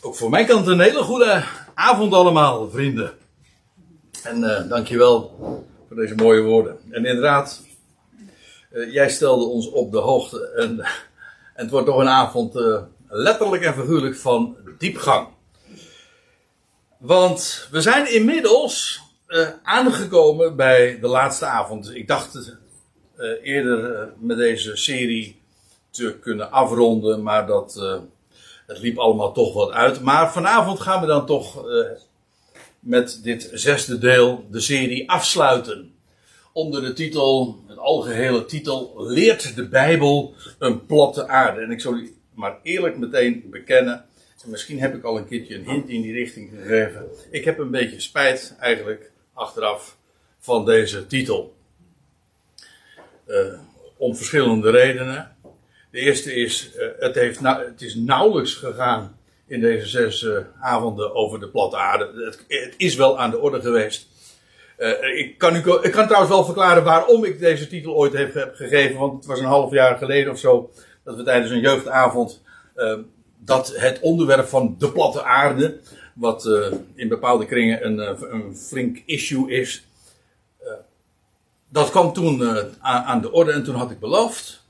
Ook voor mijn kant een hele goede avond allemaal, vrienden. En uh, dankjewel voor deze mooie woorden. En inderdaad, uh, jij stelde ons op de hoogte. En, en het wordt toch een avond uh, letterlijk en figuurlijk van diepgang. Want we zijn inmiddels aangekomen bij de laatste avond. Ik dacht eerder met deze serie te kunnen afronden, maar dat het liep allemaal toch wat uit. Maar vanavond gaan we dan toch uh, met dit zesde deel de serie afsluiten. Onder de titel, het algehele titel, Leert de Bijbel een platte aarde. En ik zal u maar eerlijk meteen bekennen. En misschien heb ik al een keertje een hint in die richting gegeven. Ik heb een beetje spijt eigenlijk achteraf van deze titel. Uh, om verschillende redenen. De eerste is, uh, het, heeft het is nauwelijks gegaan in deze zes uh, avonden over de platte aarde. Het, is wel aan de orde geweest. Uh, ik, kan u, ik kan trouwens wel verklaren waarom ik deze titel ooit heb, gegeven. Want het was een half jaar geleden of zo dat we tijdens een jeugdavond dat het onderwerp van de platte aarde, wat in bepaalde kringen een, een flink issue is, dat kwam toen aan de orde en toen had ik beloofd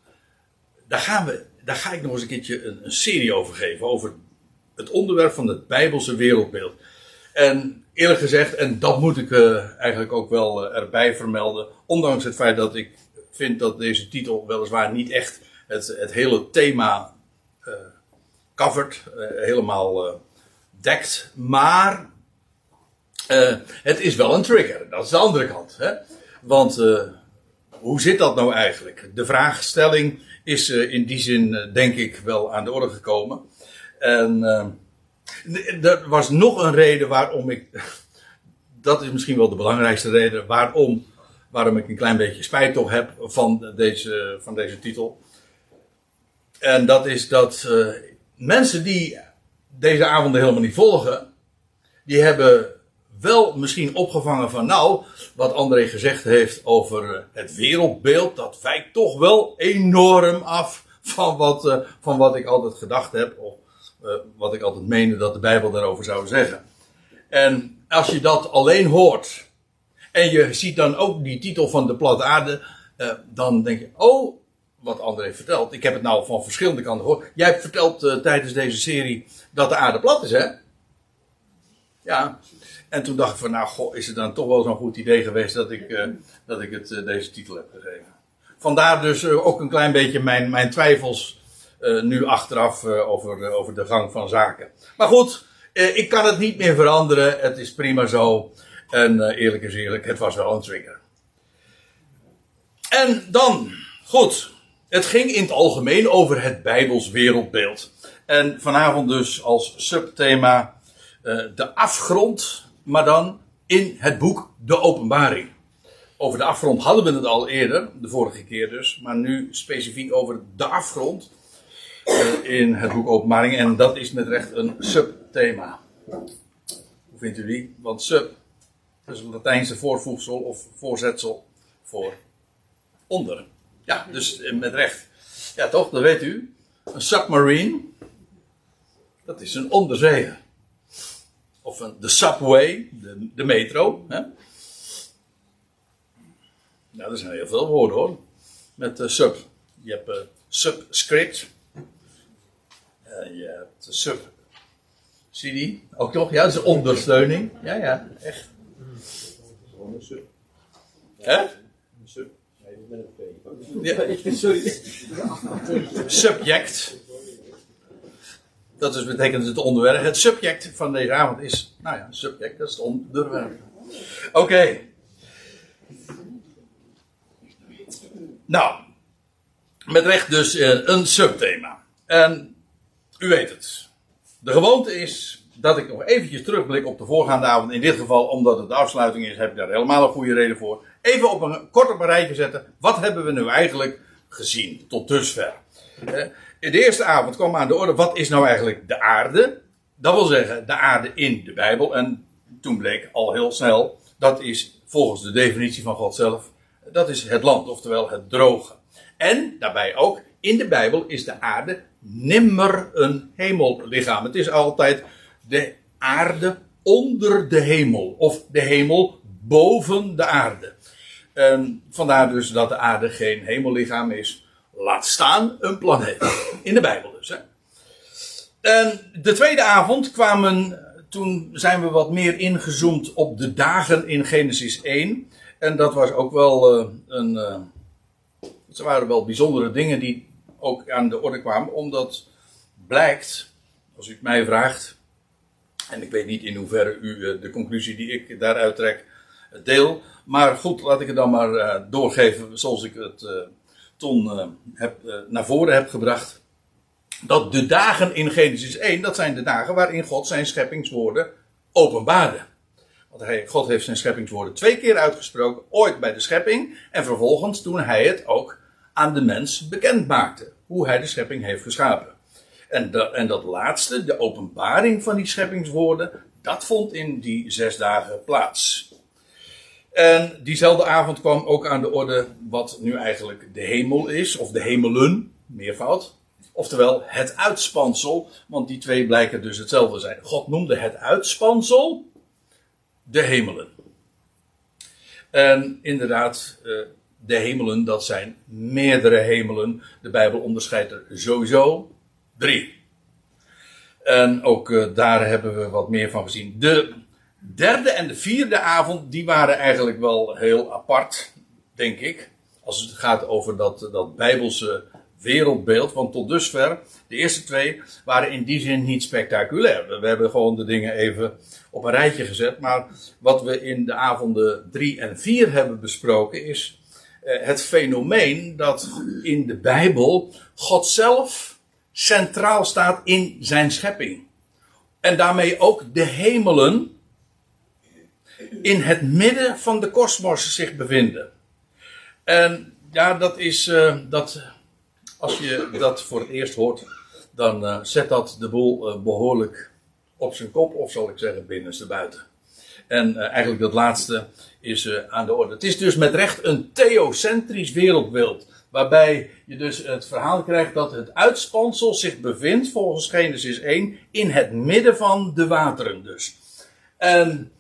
daar, gaan we, daar ga ik nog eens een keertje een, serie over geven. Over het onderwerp van het Bijbelse wereldbeeld. En eerlijk gezegd, en dat moet ik uh, eigenlijk ook wel uh, erbij vermelden. Ondanks het feit dat ik vind dat deze titel weliswaar niet echt het, het hele thema uh, covert, helemaal dekt. Maar het is wel een trigger. Dat is de andere kant. Hè? Want hoe zit dat nou eigenlijk? De vraagstelling is uh, in die zin, uh, denk ik, wel aan de orde gekomen. En uh, er was nog een reden waarom ik. Dat is misschien wel de belangrijkste reden waarom, waarom ik een klein beetje spijt toch heb van deze, van deze titel. En dat is dat mensen die deze avonden helemaal niet volgen, die hebben wel misschien opgevangen van nou, wat André gezegd heeft over eh, het wereldbeeld, dat wijkt toch wel enorm af van wat, uh, van wat ik altijd gedacht heb, of uh, wat ik altijd meende dat de Bijbel daarover zou zeggen. En als je dat alleen hoort, en je ziet dan ook die titel van de platte aarde, dan denk je, oh, wat André vertelt, ik heb het nou van verschillende kanten gehoord. Jij hebt verteld tijdens deze serie dat de aarde plat is, hè? Ja, en toen dacht ik van, nou, is het dan toch wel zo'n goed idee geweest dat ik, uh, dat ik het, uh, deze titel heb gegeven. Vandaar dus uh, ook een klein beetje mijn, mijn twijfels nu achteraf over, over de gang van zaken. Maar goed, ik kan het niet meer veranderen. Het is prima zo. En eerlijk is eerlijk, het was wel een trigger. En dan, goed. Het ging in het algemeen over het Bijbels wereldbeeld. En vanavond dus als subthema de afgrond maar dan in het boek De Openbaring. Over de afgrond hadden we het al eerder, de vorige keer dus, maar nu specifiek over de afgrond uh, in het boek Openbaring. En dat is met recht een subthema. Hoe vindt u die? Want sub, is een Latijnse voorvoegsel of voorzetsel voor onder. Ja, dus eh, met recht. Ja, toch, dat weet u. Een submarine, dat is een onderzeeër of een, de subway, de, de metro. Hè? Nou, er zijn heel veel woorden hoor. Met uh, sub. Je hebt uh, subscript. Uh, je hebt sub. CD. Ook toch? Ja, dat is ondersteuning. Ja, ja, echt. Gewoon een sub. Hè? Een sub. Nee, met een P. Ja. Sorry. Subject. Dat is, betekent het onderwerp. Het subject van deze avond is, nou ja, subject, dat is het onderwerp. Oké. Nou, met recht dus uh, een subthema. En u weet het. De gewoonte is dat ik nog eventjes terugblik op de voorgaande avond. In dit geval, omdat het de afsluiting is, heb ik daar helemaal een goede reden voor. Even op een, kort op rijtje zetten. Wat hebben we nu eigenlijk gezien tot dusver? In de eerste avond kwam aan de orde, wat is nou eigenlijk de aarde? Dat wil zeggen, de aarde in de Bijbel. En toen bleek al heel snel, dat is volgens de definitie van God zelf, dat is het land, oftewel het droge. En daarbij ook, in de Bijbel is de aarde nimmer een hemellichaam. Het is altijd de aarde onder de hemel. Of de hemel boven de aarde. Vandaar dus dat de aarde geen hemellichaam is. Laat staan een planeet. In de Bijbel dus. Hè. En de tweede avond kwamen. Toen zijn we wat meer ingezoomd op de dagen in Genesis 1. En dat was ook wel uh, een. Uh, het waren wel bijzondere dingen die ook aan de orde kwamen. Omdat blijkt, als u het mij vraagt. En ik weet niet in hoeverre u uh, de conclusie die ik daaruit trek deel. Maar goed, laat ik het dan maar doorgeven zoals ik het toen uh, heb, naar voren heb gebracht. Dat de dagen in Genesis 1, dat zijn de dagen waarin God zijn scheppingswoorden openbaarde. Want God heeft zijn scheppingswoorden twee keer uitgesproken, ooit bij de schepping en vervolgens toen hij het ook aan de mens bekend maakte. Hoe hij de schepping heeft geschapen. En, en dat laatste, de openbaring van die scheppingswoorden, dat vond in die zes dagen plaats. En diezelfde avond kwam ook aan de orde wat nu eigenlijk de hemel is, of de hemelen, meervoud. Oftewel het uitspansel, want die twee blijken dus hetzelfde zijn. God noemde het uitspansel de hemelen. En inderdaad, eh, de hemelen, dat zijn meerdere hemelen. De Bijbel onderscheidt er sowieso drie. En ook eh, daar hebben we wat meer van gezien. De derde en de vierde avond, die waren eigenlijk wel heel apart, denk ik. Als het gaat over dat, dat bijbelse wereldbeeld. Want tot dusver, de eerste twee, waren in die zin niet spectaculair. We hebben gewoon de dingen even op een rijtje gezet. Maar wat we in de avonden drie en vier hebben besproken is eh, het fenomeen dat in de Bijbel God zelf centraal staat in zijn schepping. En daarmee ook de hemelen in het midden van de kosmos zich bevinden. En ja, dat is, uh, dat, als je dat voor het eerst hoort, dan uh, zet dat de boel uh, behoorlijk op zijn kop, of zal ik zeggen binnenste buiten. En eigenlijk dat laatste is aan de orde. Het is dus met recht een theocentrisch wereldbeeld. Waarbij je dus het verhaal krijgt dat het uitspansel zich bevindt, volgens Genesis 1, in het midden van de wateren dus. En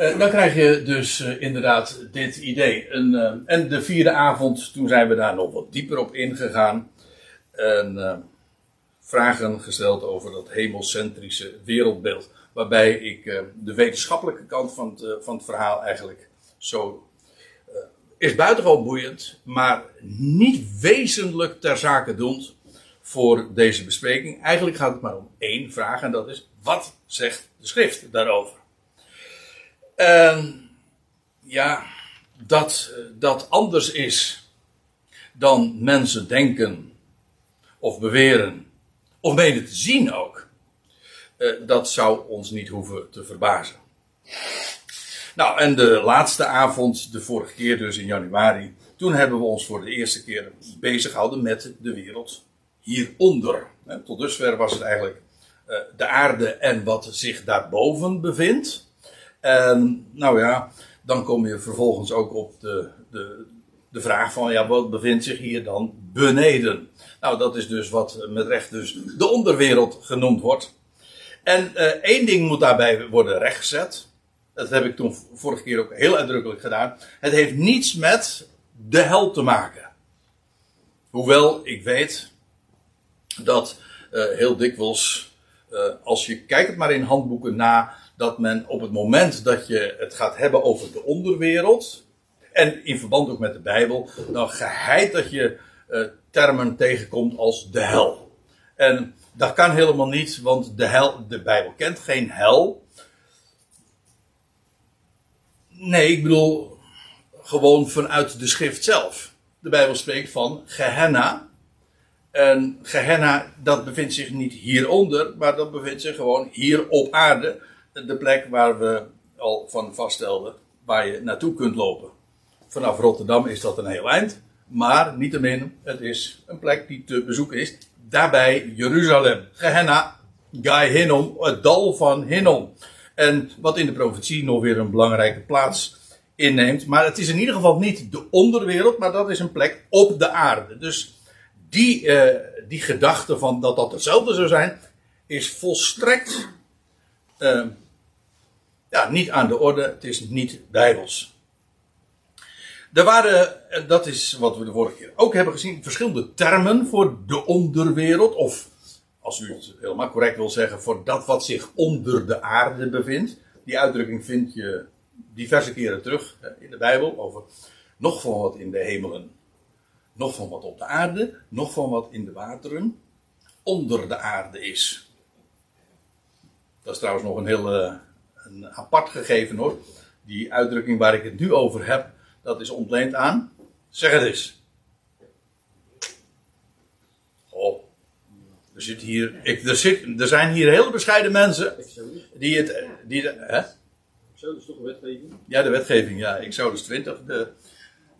uh, dan krijg je dus uh, inderdaad dit idee. En, uh, en, de vierde avond, toen zijn we daar nog wat dieper op ingegaan. En vragen gesteld over dat hemocentrische wereldbeeld. Waarbij ik de wetenschappelijke kant van het, van het verhaal eigenlijk zo. is buitengewoon boeiend, maar niet wezenlijk ter zake doend voor deze bespreking. Eigenlijk gaat het maar om één vraag en dat is: wat zegt de schrift daarover? En ja, dat dat anders is dan mensen denken of beweren of menen te zien ook. Uh, dat zou ons niet hoeven te verbazen. Nou, en de laatste avond, de vorige keer dus in januari, toen hebben we ons voor de eerste keer bezig gehouden met de wereld hieronder. Tot dusver was het eigenlijk uh, de aarde en wat zich daarboven bevindt. En nou ja, dan kom je vervolgens ook op de, de, de vraag van, ja, wat bevindt zich hier dan beneden? Nou, dat is dus wat met recht dus de onderwereld genoemd wordt. En uh, één ding moet daarbij worden rechtgezet. Dat heb ik toen vorige keer ook heel uitdrukkelijk gedaan. Het heeft niets met de hel te maken. Hoewel ik weet dat uh, heel dikwijls, uh, als je kijkt maar in handboeken na, dat men op het moment dat je het gaat hebben over de onderwereld, en in verband ook met de Bijbel, dan geheid dat je uh, termen tegenkomt als de hel. En dat kan helemaal niet, want de hel, de Bijbel kent geen hel. Nee, ik bedoel gewoon vanuit de schrift zelf. De Bijbel spreekt van Gehenna. En Gehenna, dat bevindt zich niet hieronder, maar dat bevindt zich gewoon hier op aarde de plek waar we al van vaststelden waar je naartoe kunt lopen. Vanaf Rotterdam is dat een heel eind, maar niettemin, het is een plek die te bezoeken is. Daarbij Jeruzalem, Gehenna, Gai Hinnom, het dal van Hinnom. En wat in de profetie nog weer een belangrijke plaats inneemt. Maar het is in ieder geval niet de onderwereld, maar dat is een plek op de aarde. Dus die, uh, die gedachte van dat dat hetzelfde zou zijn, is volstrekt uh, niet aan de orde. Het is niet bijbels. Er waren, en dat is wat we de vorige keer ook hebben gezien, verschillende termen voor de onderwereld. Of, als u het helemaal correct wil zeggen, voor dat wat zich onder de aarde bevindt. Die uitdrukking vind je diverse keren terug in de Bijbel. Over nog van wat in de hemelen, nog van wat op de aarde, nog van wat in de wateren onder de aarde is. Dat is trouwens nog een heel uh, een apart gegeven hoor. Die uitdrukking waar ik het nu over heb, dat is ontleend aan. Zeg het eens. Oh. Er, zit hier, ik, er, zit, er zijn hier hele bescheiden mensen die het. Die de, hè? Exodus toch een wetgeving? Ja, de wetgeving, ja. Exodus 20. De,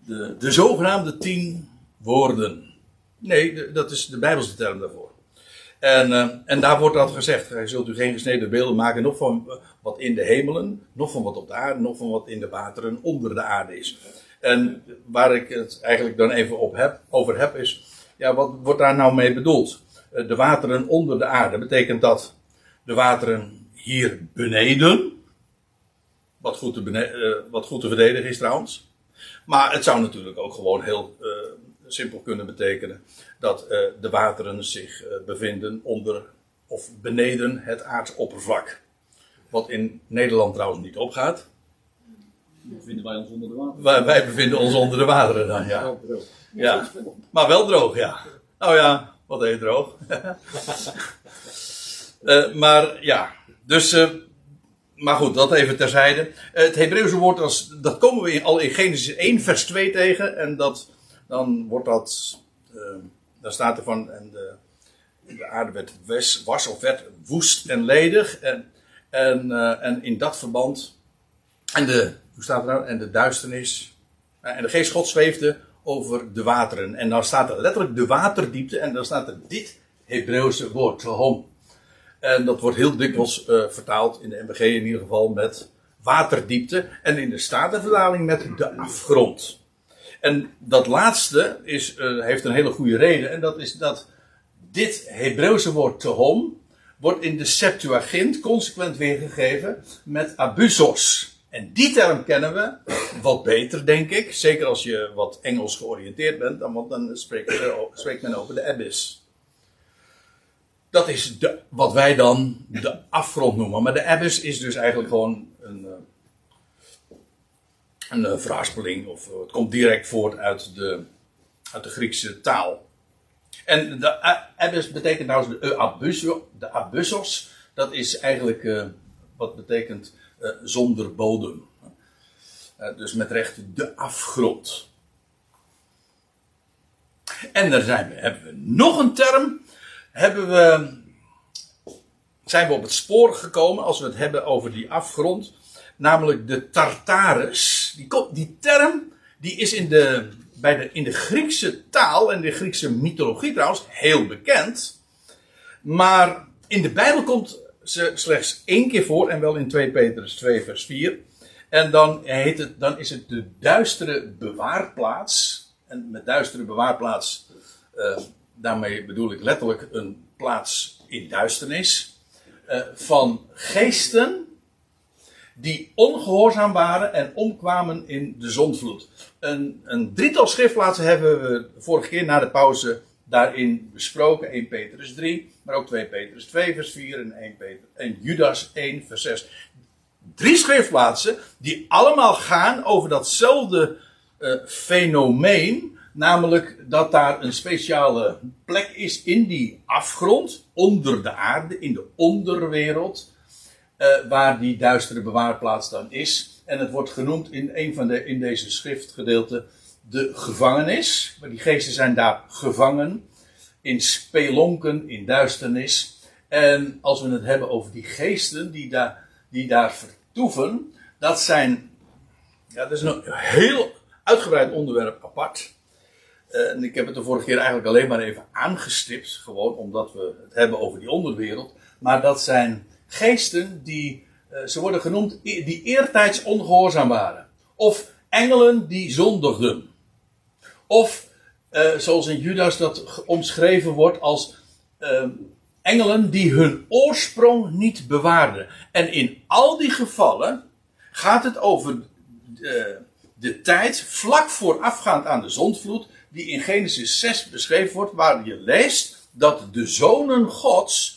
de, de zogenaamde tien woorden. Nee, dat is de Bijbelse term daarvoor. En, uh, en daar wordt dat gezegd. Gij zult u geen gesneden beelden maken, nog van wat in de hemelen, nog van wat op de aarde, nog van wat in de wateren onder de aarde is. En waar ik het eigenlijk dan even op heb, over heb, is, ja, wat wordt daar nou mee bedoeld? Uh, de wateren onder de aarde, betekent dat de wateren hier beneden, wat goed te, wat goed te verdedigen is trouwens. Maar het zou natuurlijk ook gewoon heel simpel kunnen betekenen dat uh, de wateren zich uh, bevinden onder of beneden het aardsoppervlak. Wat in Nederland trouwens niet opgaat. Bevinden wij ons onder de wateren? Wij, wij bevinden ons onder de wateren dan, ja. Ja, maar wel droog, ja. Nou ja, wat heet droog. uh, maar ja, dus, maar goed, dat even terzijde. het Hebreeuwse woord, als, dat komen we in, al in Genesis 1 vers 2 tegen. En dat, dan wordt dat dan staat er van, en de, de aarde werd was, was of werd woest en ledig. En, en, uh, en in dat verband, en de, hoe staat er nou, en de duisternis, en de geest God zweefde over de wateren. En dan staat er letterlijk de waterdiepte, en dan staat er dit Hebreeuwse woord, hom. En dat wordt heel dikwijls uh, vertaald, in de MBG in ieder geval, met waterdiepte. En in de Statenvertaling met de afgrond. En dat laatste is, uh, heeft een hele goede reden. En dat is dat dit Hebreeuwse woord tehom wordt in de Septuagint consequent weergegeven met abusos. En die term kennen we wat beter, denk ik. Zeker als je wat Engels georiënteerd bent, dan, dan spreekt, men over de abyss. Dat is wat wij dan de afgrond noemen. Maar de abyss is dus eigenlijk gewoon een, een uh, verhaspeling, of uh, het komt direct voort uit de, uit de Griekse taal. En de abyss betekent trouwens de abyssos, de abyssos, dat is eigenlijk wat betekent zonder bodem. dus met recht de afgrond. En daar zijn we, hebben we nog een term, hebben we, zijn we op het spoor gekomen als we het hebben over die afgrond namelijk de Tartarus. Die, die term die is in de, bij de, in de Griekse taal en de Griekse mythologie trouwens heel bekend. Maar in de Bijbel komt ze slechts één keer voor en wel in 2 Petrus 2 vers 4. En dan, heet het, dan is het de duistere bewaarplaats. En met duistere bewaarplaats, uh, daarmee bedoel ik letterlijk een plaats in duisternis. Uh, van geesten die ongehoorzaam waren en omkwamen in de zondvloed. Een, een drietal schriftplaatsen hebben we vorige keer na de pauze daarin besproken. 1 Petrus 3, maar ook 2 Petrus 2 vers 4 en, 1 Peter, en Judas 1 vers 6. Drie schriftplaatsen die allemaal gaan over datzelfde uh, fenomeen. Namelijk dat daar een speciale plek is in die afgrond, onder de aarde, in de onderwereld uh, waar die duistere bewaarplaats dan is. En het wordt genoemd in een van de, in deze schriftgedeelte de gevangenis. Maar die geesten zijn daar gevangen. In spelonken, in duisternis. En als we het hebben over die geesten die daar, die daar vertoeven. Dat zijn, ja, dat is een heel uitgebreid onderwerp apart. Uh, en ik heb het de vorige keer eigenlijk alleen maar even aangestipt. Gewoon omdat we het hebben over die onderwereld. Maar dat zijn geesten die, uh, ze worden genoemd, die eertijds ongehoorzaam waren. Of engelen die zondigden. Of, uh, zoals in Judas dat omschreven wordt als uh, engelen die hun oorsprong niet bewaarden. En in al die gevallen gaat het over de, de tijd vlak voorafgaand aan de zondvloed, die in Genesis 6 beschreven wordt, waar je leest dat de zonen Gods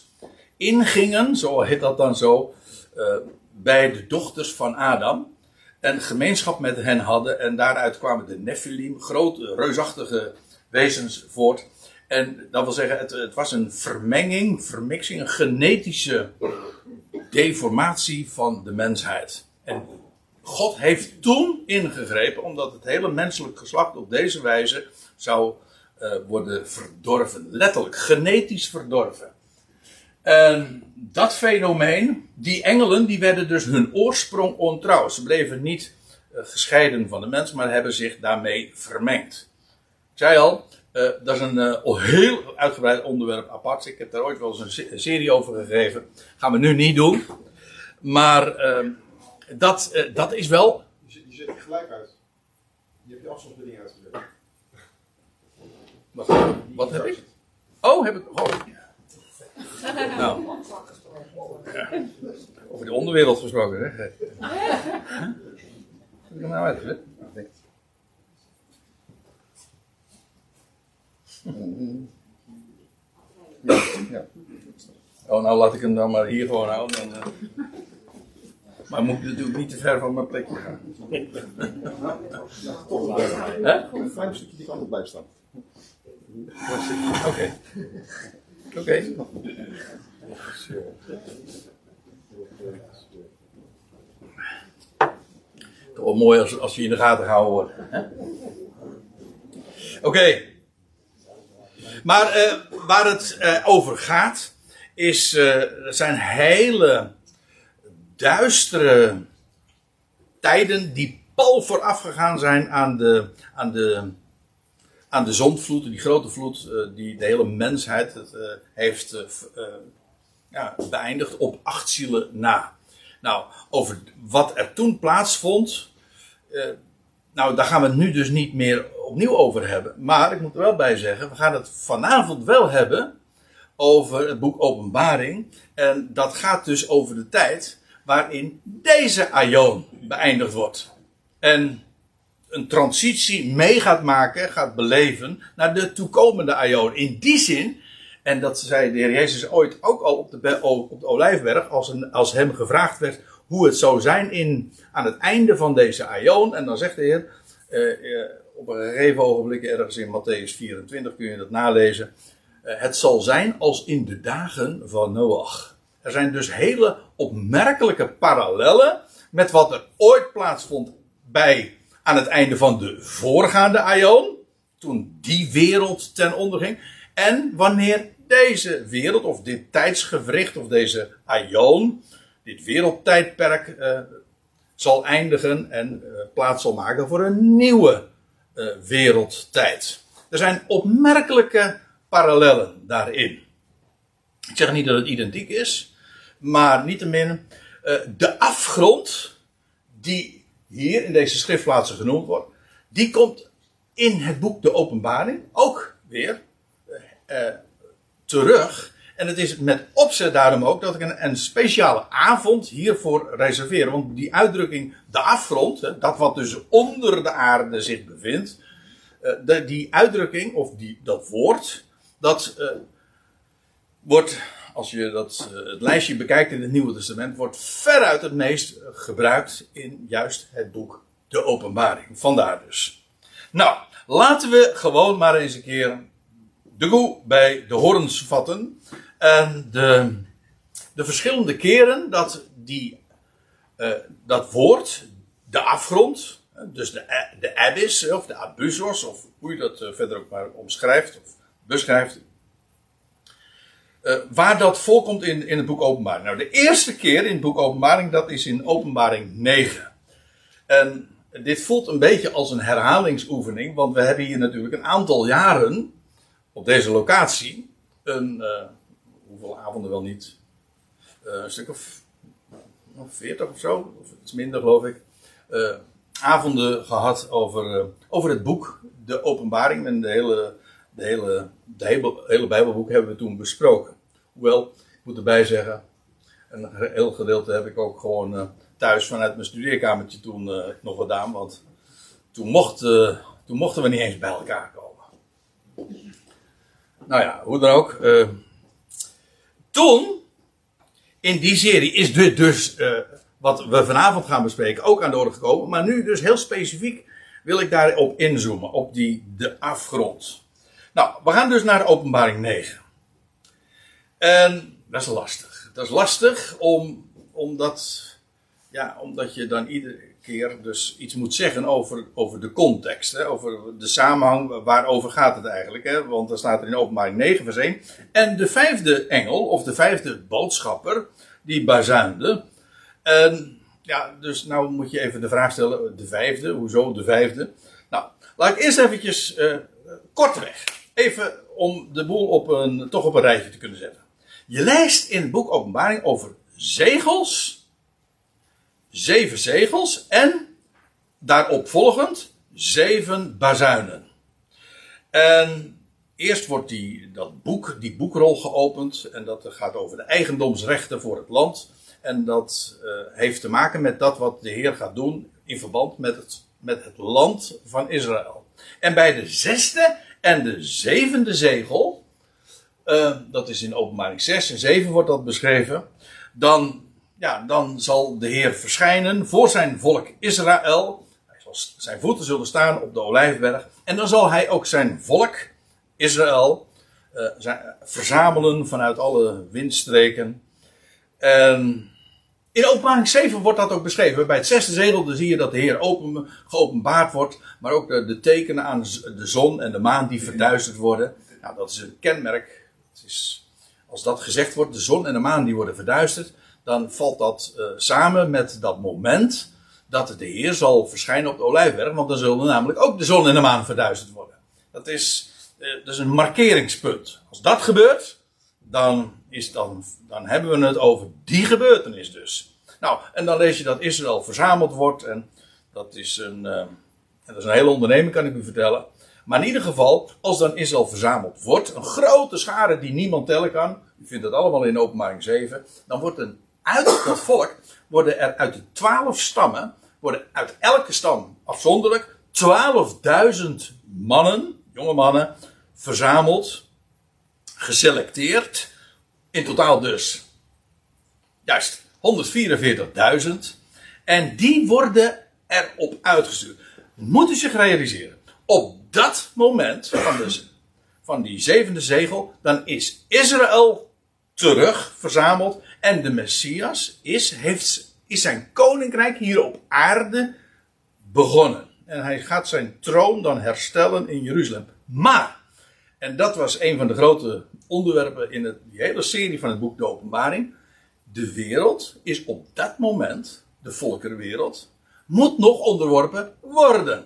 ingingen, zo heet dat dan zo, uh, bij de dochters van Adam. En gemeenschap met hen hadden. En daaruit kwamen de Nephilim, grote, reusachtige wezens voort. En dat wil zeggen, het, het, was een vermenging, vermixing, een genetische deformatie van de mensheid. En God heeft toen ingegrepen, omdat het hele menselijk geslacht op deze wijze zou uh, worden verdorven. Letterlijk, genetisch verdorven. En dat fenomeen, die engelen, die werden dus hun oorsprong ontrouw. Ze bleven niet uh, gescheiden van de mens, maar hebben zich daarmee vermengd. Ik zei al, uh, dat is een uh, heel uitgebreid onderwerp apart. Ik heb daar ooit wel eens een serie over gegeven. Gaan we nu niet doen. Maar ehm, dat, dat is wel. Je zet, je zet je gelijk uit. Je hebt je afstandsbediening uitgezet. Wat, wat heb ik? Oh, heb ik. Oh. Nou. Ja. Over de onderwereld gesproken, hè? Heb ik hem nou uitgezet? Ja. Oh, nou laat ik hem dan maar hier gewoon houden. Dan, uh... Maar moet ik natuurlijk niet te ver van mijn plekje gaan. Hè? Een klein stukje die kan blijven staan. Oké. Oké. Toch wel mooi als, als je in de gaten gehouden wordt. Oké. Okay. Maar uh, waar het uh, over gaat, is, uh, zijn hele duistere tijden die pal vooraf gegaan zijn aan de, aan de, aan de zondvloed, die grote vloed die de hele mensheid het, heeft ja, beëindigd op acht zielen na. Nou, over wat er toen plaatsvond, nou, daar gaan we het nu dus niet meer opnieuw over hebben. Maar ik moet er wel bij zeggen, we gaan het vanavond wel hebben over het boek Openbaring. En dat gaat dus over de tijd waarin deze aion beëindigd wordt. En een transitie mee gaat maken, gaat beleven naar de toekomende aion. In die zin, en dat zei de Heer Jezus ooit ook al op de, op de Olijfberg, als, een, als hem gevraagd werd hoe het zou zijn in, aan het einde van deze aion. En dan zegt de Heer, uh, op een gegeven ogenblik, ergens in Matthäus 24 kun je dat nalezen. Uh, het zal zijn als in de dagen van Noach. Er zijn dus hele opmerkelijke parallellen met wat er ooit plaatsvond bij aan het einde van de voorgaande aion. Toen die wereld ten onder ging. En wanneer deze wereld, of dit tijdsgewricht, of deze aion, dit wereldtijdperk, uh, zal eindigen en uh, plaats zal maken voor een nieuwe uh, wereldtijd. Er zijn opmerkelijke parallellen daarin. Ik zeg niet dat het identiek is, maar niettemin de afgrond die hier in deze schriftplaatsen genoemd wordt, die komt in het boek De Openbaring ook weer terug. En het is met opzet daarom ook dat ik een, een speciale avond hiervoor reserveer. Want die uitdrukking, de afgrond, hè, dat wat dus onder de aarde zich bevindt. Uh, de, die uitdrukking, of die, dat woord, dat wordt, als je dat, uh, het lijstje bekijkt in het Nieuwe Testament, wordt veruit het meest gebruikt in juist het boek De Openbaring. Vandaar dus. Nou, laten we gewoon maar eens een keer de koe bij de horens vatten. En de, de verschillende keren dat die, uh, dat woord, de afgrond, dus de, de abyss, of de abyssos, of hoe je dat verder ook maar omschrijft, of beschrijft. Uh, waar dat voorkomt in, in het boek Openbaring. Nou, de eerste keer in het boek Openbaring, dat is in Openbaring 9. En dit voelt een beetje als een herhalingsoefening, want we hebben hier natuurlijk een aantal jaren op deze locatie een, hoeveel avonden wel niet. Uh, een stuk of, of 40 of zo, of iets minder geloof ik. Avonden gehad over, over het boek, de openbaring. En de hele, de hele, de hele, Bijbelboek hebben we toen besproken. Hoewel, ik moet erbij zeggen, een heel gedeelte heb ik ook gewoon eh, thuis vanuit mijn studeerkamertje toen eh, nog gedaan. Want toen, mocht, eh, toen mochten we niet eens bij elkaar komen. Nou ja, hoe dan ook. toen, in die serie, is dit dus wat we vanavond gaan bespreken ook aan de orde gekomen. Maar nu dus heel specifiek wil ik daarop inzoomen, op die, de afgrond. Nou, we gaan dus naar openbaring 9. En dat is lastig. Dat is lastig om, omdat, ja, omdat je dan iedere keer dus iets moet zeggen over, over de context. Hè, over de samenhang, waarover gaat het eigenlijk. Hè? Want dan staat er in openbaring 9 vers 1. En de vijfde engel, of de vijfde boodschapper, die bazuinde. En ja, dus nou moet je even de vraag stellen, de vijfde, hoezo de vijfde? Nou, laat ik eerst eventjes eh, kortweg, even om de boel op een, toch op een rijtje te kunnen zetten. Je leest in het boek Openbaring over zegels, zeven zegels en daarop volgend zeven bazuinen. En eerst wordt die, dat boek, die boekrol geopend en dat gaat over de eigendomsrechten voor het land. En dat eh, heeft te maken met dat wat de Heer gaat doen in verband met het, met het land van Israël. En bij de zesde en de zevende zegel, eh, dat is in openbaring 6 en 7 wordt dat beschreven, dan, ja, dan zal de Heer verschijnen voor zijn volk Israël. Hij zal, zijn voeten zullen staan op de Olijfberg. En dan zal hij ook zijn volk Israël eh, verzamelen vanuit alle windstreken. En in openbaring 7 wordt dat ook beschreven. Bij het zesde zegel zie je dat de Heer open, geopenbaard wordt. Maar ook de, tekenen aan de zon en de maan die verduisterd worden. Nou, dat is een kenmerk. Het is, als dat gezegd wordt, de zon en de maan die worden verduisterd. Dan valt dat eh, samen met dat moment dat de Heer zal verschijnen op de Olijfberg. Want dan zullen namelijk ook de zon en de maan verduisterd worden. Dat is, eh, dat is een markeringspunt. Als dat gebeurt, dan, is dan, dan hebben we het over die gebeurtenis dus. Nou, en dan lees je dat Israël verzameld wordt. En dat is een, eh, en dat is een hele onderneming, kan ik u vertellen. Maar in ieder geval, als dan Israël verzameld wordt, een grote schare die niemand tellen kan. U vindt dat allemaal in openbaring 7. Dan wordt een, uit dat volk, worden er uit de twaalf stammen, worden uit elke stam afzonderlijk 12.000 mannen, jonge mannen, verzameld geselecteerd. In totaal dus, juist, 144.000. En die worden erop uitgestuurd. Moet u zich realiseren. Op dat moment van, de, van die zevende zegel, dan is Israël terug verzameld. En de Messias is, heeft, is zijn koninkrijk hier op aarde begonnen. En hij gaat zijn troon dan herstellen in Jeruzalem. Maar en dat was een van de grote onderwerpen in het, die hele serie van het boek De Openbaring. De wereld is op dat moment, de volkerenwereld, moet nog onderworpen worden.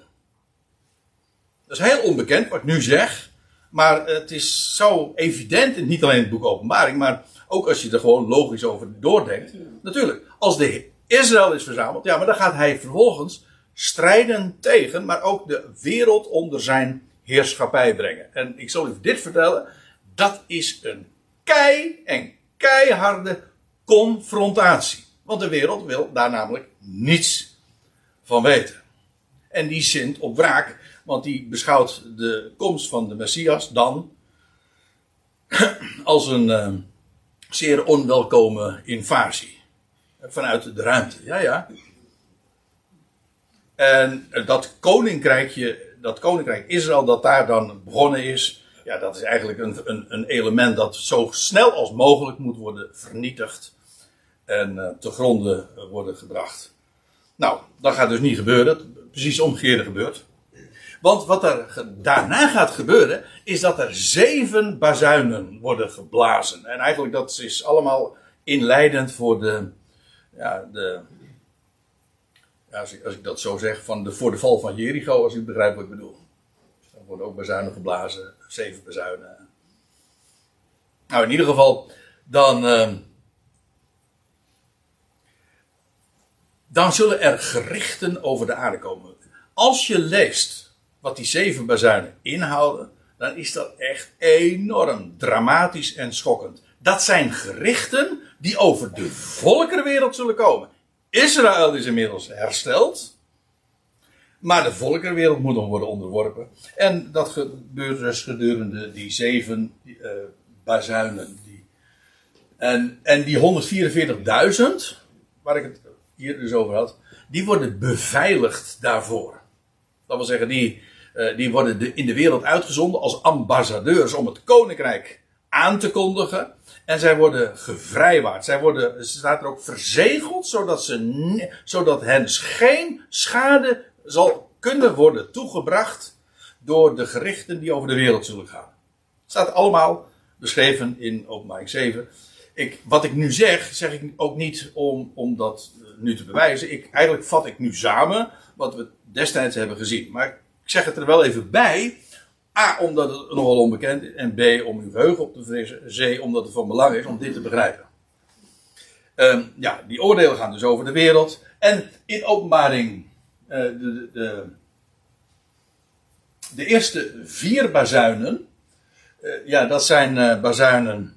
Dat is heel onbekend wat ik nu zeg. Maar het is zo evident, en niet alleen in het boek Openbaring, maar ook als je er gewoon logisch over doordenkt. Natuurlijk, als de Israël is verzameld, ja, maar dan gaat hij vervolgens strijden tegen, maar ook de wereld onder zijn heerschappij brengen. En ik zal u dit vertellen. Dat is een kei en keiharde confrontatie. Want de wereld wil daar namelijk niets van weten. En die zint op wraak. Want die beschouwt de komst van de Messias dan als een uh, zeer onwelkome invasie. Vanuit de ruimte. Ja, ja. En dat koninkrijkje dat koninkrijk Israël dat daar dan begonnen is, ja, dat is eigenlijk een, een, een element dat zo snel als mogelijk moet worden vernietigd en uh, te gronden worden gebracht. Nou, dat gaat dus niet gebeuren. Precies het omgekeerde gebeurt. Want wat er daarna gaat gebeuren, is dat er zeven bazuinen worden geblazen. En eigenlijk dat is allemaal inleidend voor de, ja, de, als, ik, als ik dat zo zeg, van de, voor de val van Jericho, als u begrijpt wat ik bedoel. Dus dan worden ook bazuinen geblazen, zeven bazuinen. Nou, in ieder geval, dan, uh, dan zullen er gerichten over de aarde komen. Als je leest wat die zeven bazuinen inhouden, dan is dat echt enorm dramatisch en schokkend. dat zijn gerichten die over de volkerenwereld zullen komen. Israël is inmiddels hersteld. Maar de volkerenwereld moet nog worden onderworpen. En dat gebeurt dus gedurende die zeven uh, bazuinen. Die, en, en die 144.000, waar ik het dus die worden beveiligd daarvoor. Dat wil zeggen, die, uh, die worden de, in de wereld uitgezonden als ambassadeurs om het koninkrijk aan te kondigen. En zij worden gevrijwaard. Zij worden, ze staat er ook verzegeld, zodat, ze, zodat hen geen schade zal kunnen worden toegebracht door de gerichten die over de wereld zullen gaan. Het staat allemaal beschreven in openbaring 7. Ik, wat ik nu zeg, zeg ik ook niet om, om dat eh, nu te bewijzen. Ik, eigenlijk vat ik nu samen wat we destijds hebben gezien. Maar ik zeg het er wel even bij. A, omdat het nogal onbekend is. En B, om uw geheugen op te frissen. C, omdat het van belang is om dit te begrijpen. Um, ja, die oordelen gaan dus over de wereld. En in openbaring uh, de, de, de, eerste vier bazuinen. Uh, ja, dat zijn uh, bazuinen.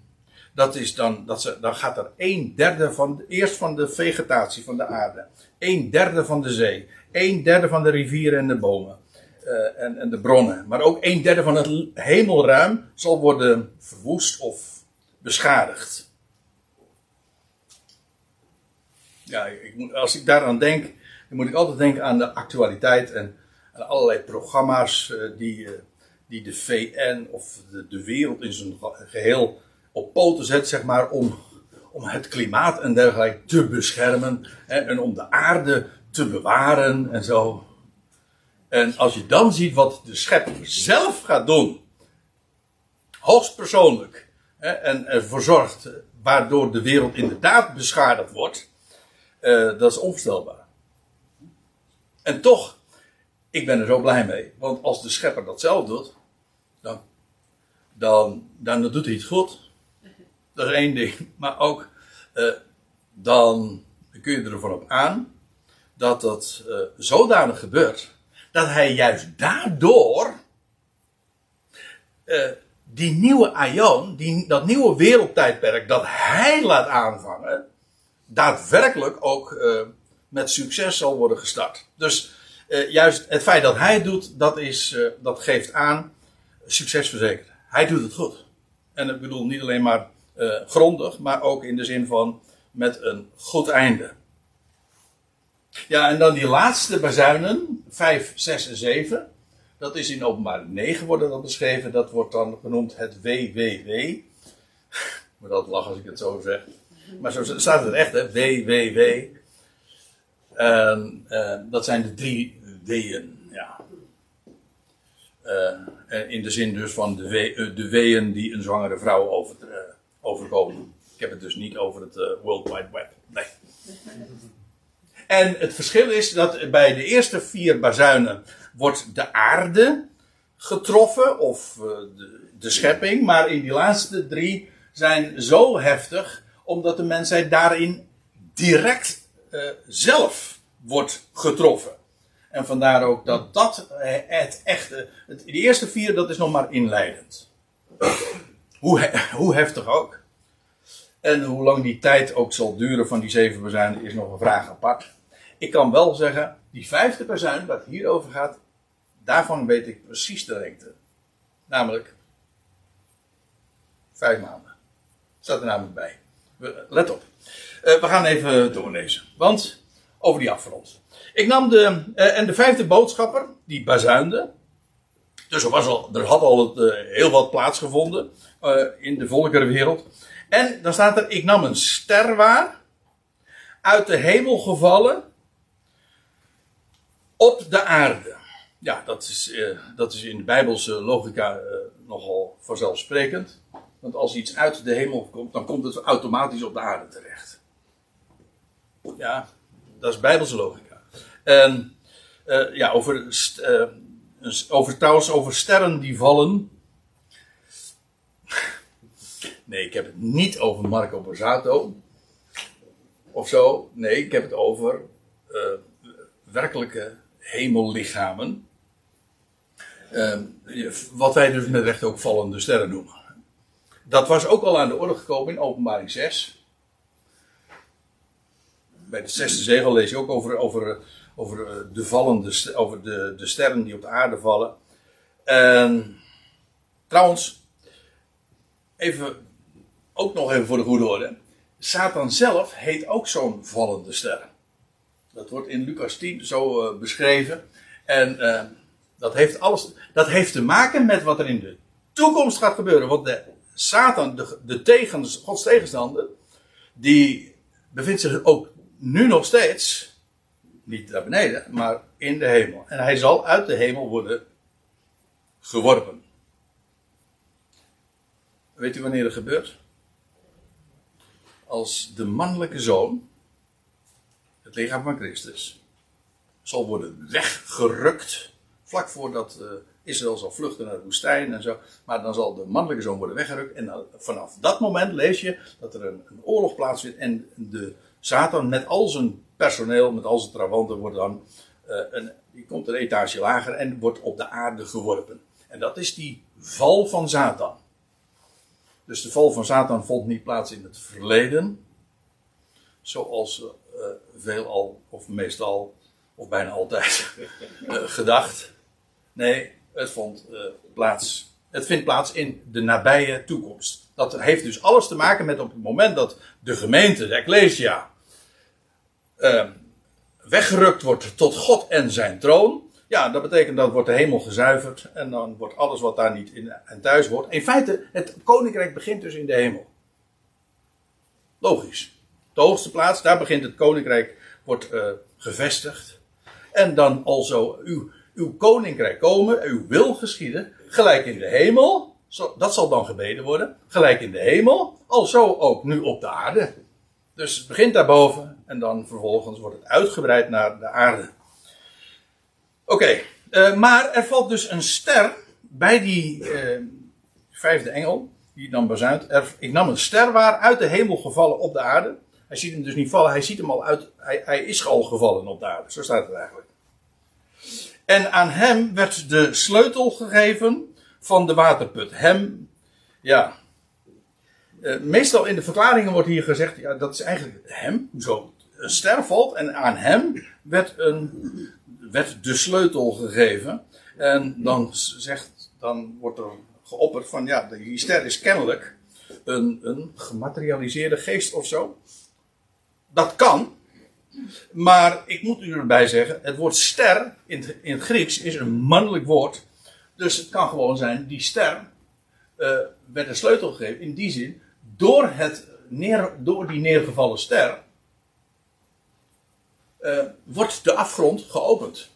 Dat is dan, dat ze, dan gaat er een derde van, eerst van de vegetatie van de aarde. Een derde van de zee. Een derde van de rivieren en de bomen. Uh, en, en, de bronnen. Maar ook een derde van het hemelruim zal worden verwoest of beschadigd. Ja, ik als ik daaraan denk, dan moet ik altijd denken aan de actualiteit en aan allerlei programma's uh, die, uh, die de VN of de, de wereld in zijn geheel op poten zet, zeg maar, om, om het klimaat en dergelijke te beschermen hè, en om de aarde te bewaren en zo. En als je dan ziet wat de schepper zelf gaat doen, hoogstpersoonlijk, hè, en ervoor zorgt, waardoor de wereld inderdaad beschadigd wordt, uh, dat is onvoorstelbaar. En toch, ik ben er zo blij mee, want als de schepper dat zelf doet, dan, dan, dan doet hij het goed. Dat is één ding. Maar ook, uh, dan kun je ervan op aan dat dat uh, zodanig gebeurt dat hij juist daardoor uh, die nieuwe Aion, die, dat nieuwe wereldtijdperk dat hij laat aanvangen, daadwerkelijk ook met succes zal worden gestart. Dus juist het feit dat hij het doet, dat, is, dat geeft aan succes verzekerd. Hij doet het goed. En ik bedoel niet alleen maar grondig, maar ook in de zin van met een goed einde. Ja, en dan die laatste bazuinen, 5, 6 en 7. Dat is in openbaar 9 worden dat beschreven. Dat wordt dan genoemd het WWW. Moet altijd lachen als ik het zo zeg. Maar zo staat het echt, hè. WWW. En, uh, dat zijn de drie W'en, ja. Uh, in de zin dus van de, we, de W'en die een zwangere vrouw over, overkomen. Ik heb het dus niet over het World Wide Web. Nee. En het verschil is dat bij de eerste vier bazuinen wordt de aarde getroffen, of de, de schepping, maar in die laatste drie zijn zo heftig, omdat de mensheid daarin direct uh, zelf wordt getroffen. En vandaar ook dat dat het echte, de eerste vier, dat is nog maar inleidend. Hoe, hoe heftig ook. En hoe lang die tijd ook zal duren van die zeven bazuinen is nog een vraag apart. Ik kan wel zeggen, die vijfde bazuin, waar het hier over gaat, daarvan weet ik precies de lengte. Namelijk vijf maanden. Staat er namelijk bij. Let op. Uh, we gaan even doorlezen. Want, over die afrond. Ik nam de, uh, en de vijfde boodschapper, die bazuinde. Dus er, had al het, uh, heel wat plaatsgevonden in de volkerenwereld. En dan staat er, ik nam een ster waar, uit de hemel gevallen, op de aarde. Ja, dat is, uh, dat is in de Bijbelse logica uh, nogal vanzelfsprekend. Want als iets uit de hemel komt, dan komt het automatisch op de aarde terecht. Ja, dat is Bijbelse logica. En uh, ja, over, over, trouwens over sterren die vallen. Nee, ik heb het niet over Marco Borsato. Of zo. Nee, ik heb het over werkelijke hemellichamen. Uh, wat wij dus met recht ook vallende sterren noemen. Dat was ook al aan de orde gekomen in openbaring 6. Bij de zesde zegel lees je ook over, over, over, eh, de, vallende, over de, de sterren die op de aarde vallen. En, trouwens, even, ook nog even voor de goede orde. Satan zelf heet ook zo'n vallende ster. Dat wordt in Lucas 10 zo eh, beschreven. En eh, dat, heeft alles, dat heeft te maken met wat er in de toekomst gaat gebeuren. Want de Satan, de, de tegen, Gods tegenstander, die bevindt zich ook nu nog steeds, niet daar beneden, maar in de hemel. En hij zal uit de hemel worden geworpen. Weet u wanneer dat gebeurt? Als de mannelijke zoon, het lichaam van Christus, zal worden weggerukt. Vlak voordat eh, Israël zal vluchten naar de woestijn en zo. Maar dan zal de mannelijke zoon worden weggerukt. En vanaf dat moment lees je dat er een, een oorlog plaatsvindt. En de Satan met al zijn personeel, met al zijn trawanten, wordt dan. eh, een, die komt een etage lager en wordt op de aarde geworpen. En dat is die val van Satan. Dus de val van Satan vond niet plaats in het verleden. Zoals eh, veelal, of meestal, of bijna altijd eh, gedacht. Nee, het vond eh, plaats. Het vindt plaats in de nabije toekomst. Dat heeft dus alles te maken met op het moment dat de gemeente, de Ecclesia, eh, weggerukt wordt tot God en zijn troon. Ja, dat betekent dat wordt de hemel gezuiverd en dan wordt alles wat daar niet in en thuis hoort. In feite, het koninkrijk begint dus in de hemel. Logisch. De hoogste plaats, daar begint het koninkrijk, wordt eh, gevestigd. En dan alzo uw, uw koninkrijk komen, uw wil geschieden, gelijk in de hemel. Dat zal dan gebeden worden. Gelijk in de hemel, alzo ook nu op de aarde. Dus het begint daarboven en dan vervolgens wordt het uitgebreid naar de aarde. Oké, eh, maar er valt dus een ster bij die eh, vijfde engel, die dan bezuint. Er, ik nam een ster waar uit de hemel gevallen op de aarde. Hij ziet hem dus niet vallen, hij ziet hem al uit, hij, hij is al gevallen op de aarde. Zo staat het eigenlijk. En aan hem werd de sleutel gegeven van de waterput. Hem, ja. Eh, meestal in de verklaringen wordt hier gezegd, ja, dat is eigenlijk hem, zo een ster valt en aan hem werd, een, werd de sleutel gegeven. En dan zegt, dan wordt er geopperd van, ja, die ster is kennelijk een, een gematerialiseerde geest of zo. Dat kan, maar ik moet u erbij zeggen, het woord ster in het, in Grieks is een mannelijk woord. Dus het kan gewoon zijn, die ster eh, werd een sleutel gegeven. In die zin, door, het neer, door die neergevallen ster eh, wordt de afgrond geopend.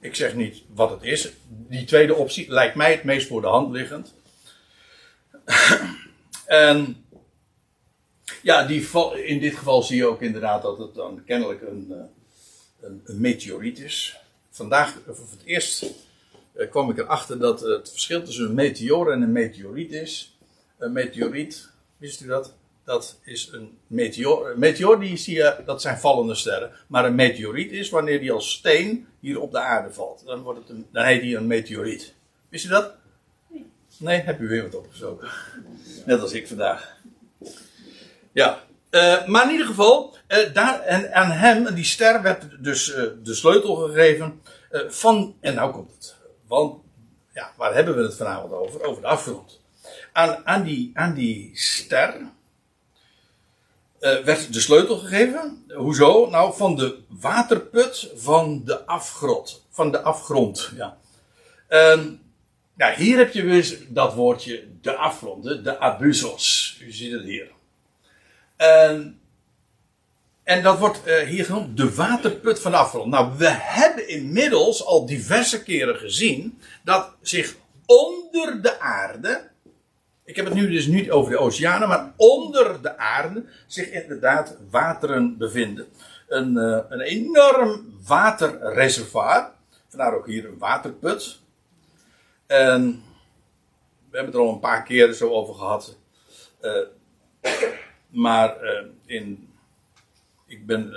Ik zeg niet wat het is. Die tweede optie lijkt mij het meest voor de hand liggend. en ja, die in dit geval zie je ook inderdaad dat het dan kennelijk een, eh, een, een meteoriet is. Vandaag, voor het eerst, eh, kwam ik erachter dat het verschil tussen een meteor en een meteoriet is. Een meteoriet, wist u dat? Dat is een meteor. Een meteor die zie je, dat zijn vallende sterren. Maar een meteoriet is wanneer die als steen hier op de aarde valt. Dan, wordt het een, dan heet die een meteoriet. Wist u dat? Nee, heb u weer wat opgezocht. Net als ik vandaag. Ja, eh, maar in ieder geval, eh, daar, en aan hem, die ster, werd dus eh, de sleutel gegeven van, en nou komt het, want, ja, waar hebben we het vanavond over? Over de afgrond. Aan, aan, die, aan die ster eh, werd de sleutel gegeven. Hoezo? Nou, van de waterput van de afgrond. Van de afgrond, ja. En, ja, hier heb je dus dat woordje, de afgrond, de, abusos. U ziet het hier. En, en dat wordt eh, hier genoemd de waterput van de afgrond. Nou, we hebben inmiddels al diverse keren gezien dat zich onder de aarde, ik heb het nu dus niet over de oceanen, maar onder de aarde zich inderdaad wateren bevinden. Een, eh, een enorm waterreservoir, vandaar ook hier een waterput. En we hebben het er al een paar keren zo over gehad. Eh, maar eh, in, ik ben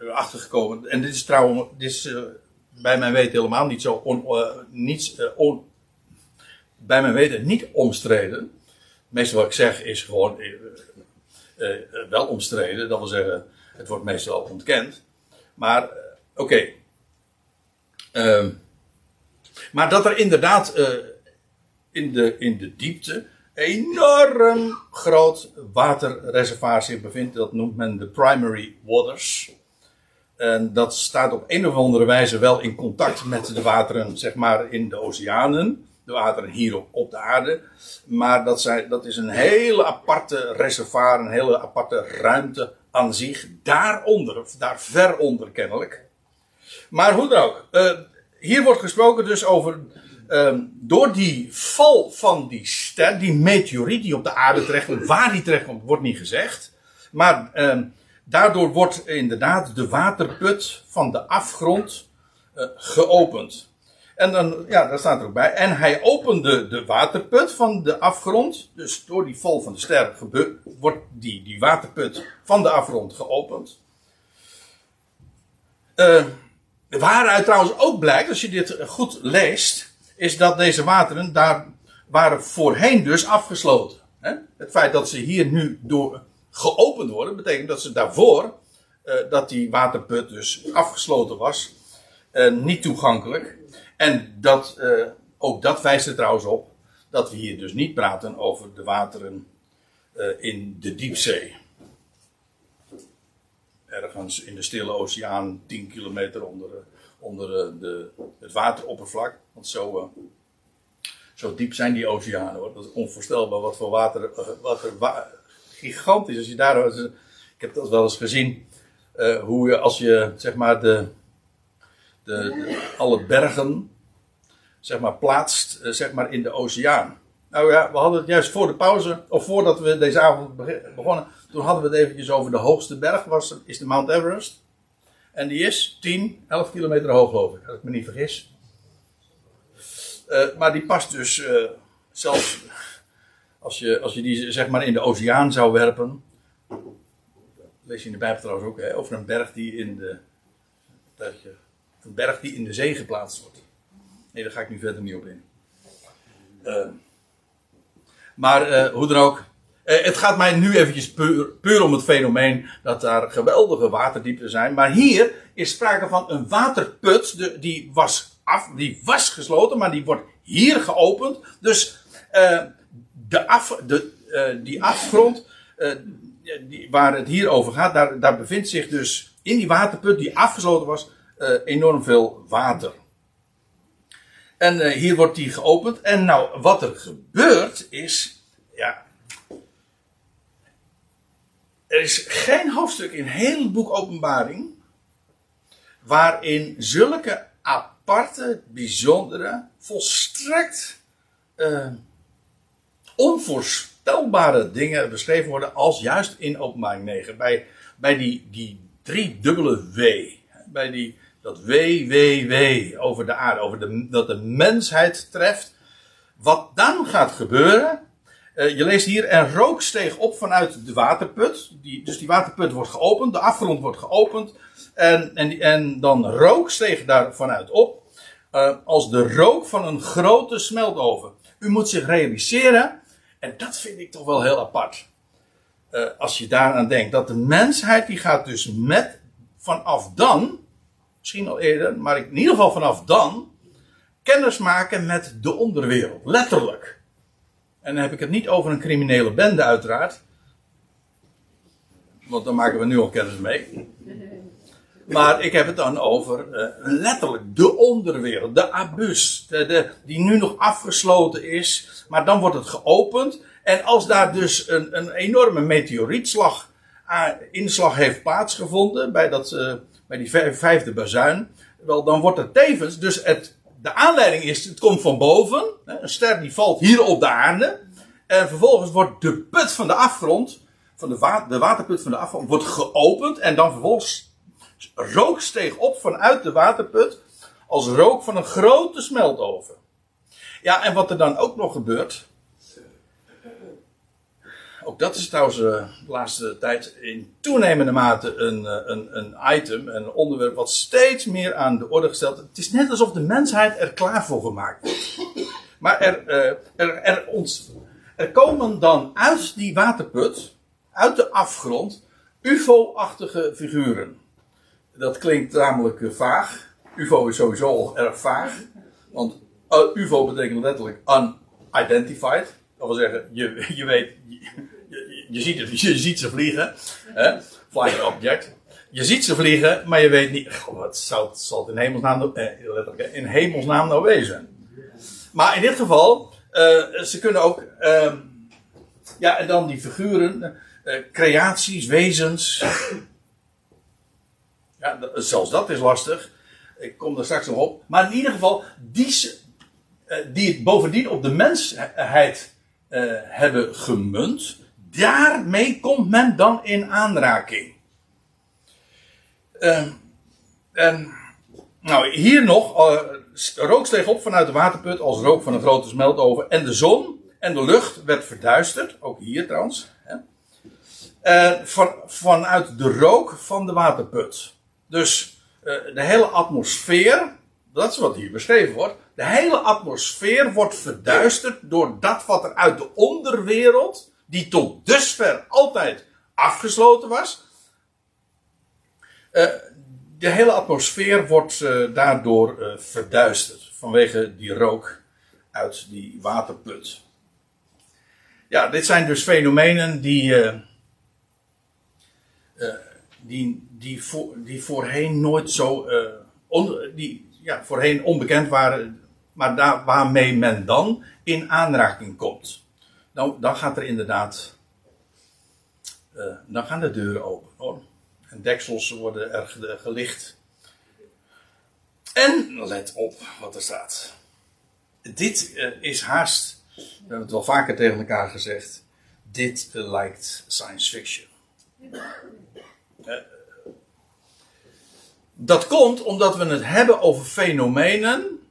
erachter gekomen, en dit is trouwens, dit is bij mijn weten helemaal niet zo on, niets, bij mijn weten niet omstreden. Meestal wat ik zeg is gewoon eh, eh, wel omstreden. Dat wil zeggen, het wordt meestal ontkend. Maar, eh, oké. Ehm, maar dat er inderdaad in, de, in de diepte enorm groot waterreservoir zich bevindt. Dat noemt men de primary waters. En dat staat op een of andere wijze wel in contact met de wateren, zeg maar, in de oceanen. De wateren hier op, de aarde. Maar dat, zijn, dat is een hele aparte reservoir, een hele aparte ruimte aan zich. Daaronder, of daar ver onder kennelijk. Maar hoe dan ook. eh, hier wordt gesproken dus over. ehm, door die val van die ster, die meteoriet die op de aarde terechtkomt, waar die terechtkomt, wordt niet gezegd. Maar ehm, daardoor wordt inderdaad de waterput van de afgrond eh, geopend. En dan, ja, daar staat er ook bij. En hij opende de waterput van de afgrond. Dus door die val van de ster wordt die, die waterput van de afgrond geopend. Eh, waaruit trouwens ook blijkt, als je dit goed leest, is dat deze wateren daar waren voorheen dus afgesloten. Hè? Het feit dat ze hier nu door geopend worden, betekent dat ze daarvoor, eh, dat die waterput dus afgesloten was, eh, niet toegankelijk. En dat, eh, ook dat wijst er trouwens op dat we hier dus niet praten over de wateren eh, in de diepzee. Ergens in de Stille Oceaan, 10 kilometer onder, eh, onder de, het wateroppervlak. Want zo, zo diep zijn die oceanen hoor. Dat is onvoorstelbaar wat voor water. wat wa- gigantisch. Als je daar. Ik heb dat wel eens gezien. hoe je als je zeg maar de, de- alle bergen zeg maar, plaatst eh, zeg maar, in de oceaan. Nou ja, we hadden het juist voor de pauze, of voordat we deze avond beg- begonnen, toen hadden we het eventjes over de hoogste berg, was, is de Mount Everest. En die is 10, 11 kilometer hoog geloof ik, als ik me niet vergis. Eh, maar die past dus eh, zelfs als je, als je die zeg maar in de oceaan zou werpen. Lees je in de Bijbel trouwens ook hè, over een berg die in de. dat je- Een berg die in de zee geplaatst wordt. Nee, daar ga ik nu verder niet op in. Eh, maar eh, hoe dan ook. Eh, het gaat mij nu eventjes puur, puur om het fenomeen dat daar geweldige waterdiepten zijn. Maar hier is sprake van een waterput. De, die, was af, die was gesloten, maar die wordt hier geopend. Dus eh, de af, de, die afgrond die, waar het hier over gaat, daar, daar bevindt zich dus in die waterput die afgesloten was enorm veel water. En eh, hier wordt die geopend. En nou, wat er gebeurt is. Ja. Er is geen hoofdstuk in heel het boek Openbaring. waarin zulke aparte, bijzondere, volstrekt. eh, onvoorspelbare dingen beschreven worden. als juist in Openbaring 9. Bij, bij die, die drie dubbele W. Bij die, dat W, W, W over de aarde. Over de, dat de mensheid treft. Wat dan gaat gebeuren. eh, je leest hier, en rook steeg op vanuit de waterput. Die, dus die waterput wordt geopend, de afgrond wordt geopend. En, en, en dan rook steeg daar vanuit op. eh, als de rook van een grote smeltoven. U moet zich realiseren, en dat vind ik toch wel heel apart. eh, als je daaraan denkt, dat de mensheid die gaat dus met, vanaf dan, misschien al eerder, maar in ieder geval vanaf dan, kennis maken met de onderwereld. Letterlijk. En dan heb ik het niet over een criminele bende uiteraard. Want daar maken we nu al kennis mee. Maar ik heb het dan over eh, letterlijk de onderwereld, de abus, de, die nu nog afgesloten is. Maar dan wordt het geopend. En als daar dus een, een enorme meteorietslag, ah, inslag heeft plaatsgevonden bij, dat, eh, bij die vij- vijfde bazuin. Wel, dan wordt er tevens, dus het, de aanleiding is, het komt van boven. Een ster die valt hier op de aarde. En vervolgens wordt de put van de afgrond, van de, de waterput van de afgrond, wordt geopend. En dan vervolgens rook steeg op vanuit de waterput als rook van een grote smeltoven. Ja, en wat er dan ook nog gebeurt. Ook dat is trouwens eh, de laatste tijd in toenemende mate een, eh, een, een item, een onderwerp wat steeds meer aan de orde gesteld. Het is net alsof de mensheid er klaar voor gemaakt wordt. Maar er, eh, er, er, er komen dan uit die waterput, uit de afgrond, UFO-achtige figuren. Dat klinkt namelijk vaag. UFO is sowieso al erg vaag. Want UFO betekent letterlijk unidentified. Dat zeggen, je, je weet, je, ziet, je ziet ze vliegen. Hè? Flying object. Je ziet ze vliegen, maar je weet niet. Wat zal het in hemelsnaam, nou- eh, in hemelsnaam nou wezen? Maar in dit geval, eh, ze kunnen ook. Uh, ja, en dan die figuren, uh, creaties, wezens. Ja, zelfs dat is lastig. Ik kom er straks nog op. Maar in ieder geval, die, uh, die bovendien op de mensheid hebben gemunt. Daarmee komt men dan in aanraking. Uh, en nou, hier nog, uh, rook steeg op vanuit de waterput als rook van een grote smeltoven. En de zon en de lucht werd verduisterd, ook hier trouwens. Hè. Uh, van, vanuit de rook van de waterput. Dus uh, de hele atmosfeer, dat is wat hier beschreven wordt. De hele atmosfeer wordt verduisterd door dat wat er uit de onderwereld, die tot dusver altijd afgesloten was, uh, de hele atmosfeer wordt uh, daardoor uh, verduisterd vanwege die rook uit die waterput. Ja, dit zijn dus fenomenen die, die, die, die voorheen nooit zo, on, die ja, voorheen onbekend waren, maar daar, waarmee men dan in aanraking komt. Nou, dan gaat er inderdaad, dan gaan de deuren open hoor. En deksels worden er gelicht. En let op wat er staat. Dit uh, is haast, we hebben het wel vaker tegen elkaar gezegd. Dit uh, lijkt science fiction. Uh, dat komt omdat we het hebben over fenomenen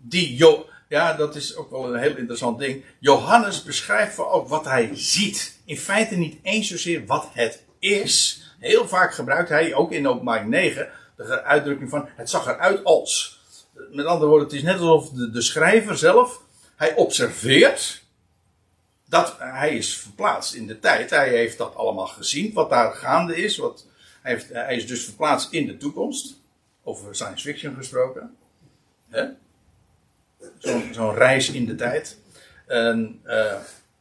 die. Jo ja, dat is ook wel een heel interessant ding. Johannes beschrijft ook wat hij ziet. In feite niet eens zozeer wat het is, Heel vaak gebruikt hij, ook in openbaring 9, de uitdrukking van het zag eruit als. Met andere woorden, het is net alsof de, de schrijver zelf, hij observeert dat hij is verplaatst in de tijd. Hij heeft dat allemaal gezien, wat daar gaande is. Wat, hij, heeft, hij is dus verplaatst in de toekomst. Over science fiction gesproken. Zo'n zo reis in de tijd. Uh,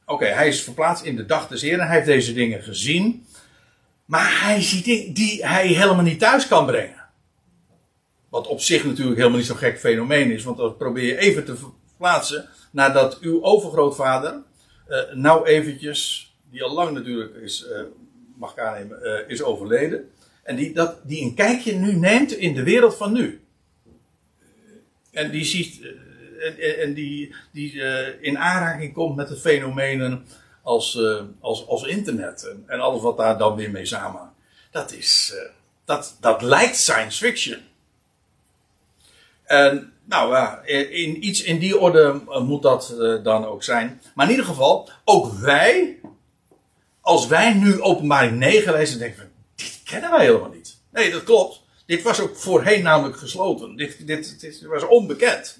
Oké, hij is verplaatst in de dag des Heren. Hij heeft deze dingen gezien. Maar hij ziet dingen die hij helemaal niet thuis kan brengen. Wat op zich natuurlijk helemaal niet zo'n gek fenomeen is. Want dat probeer je even te verplaatsen. Nadat uw overgrootvader. Uh, nou eventjes. Die al lang natuurlijk is. Uh, mag aannemen. Is overleden. En die, dat, die een kijkje nu neemt in de wereld van nu. En die ziet. En, en die, die in aanraking komt met de fenomenen als, uh, als, als internet en, alles wat daar dan weer mee samen. Dat is, uh, dat, dat lijkt science fiction. En nou ja, in, iets in die orde moet dat dan ook zijn. Maar in ieder geval, ook wij, als wij nu openbaring 9 lezen, denken we, dit kennen wij helemaal niet. Nee, dat klopt. Dit was ook voorheen namelijk gesloten. Dit, dit, dit was onbekend.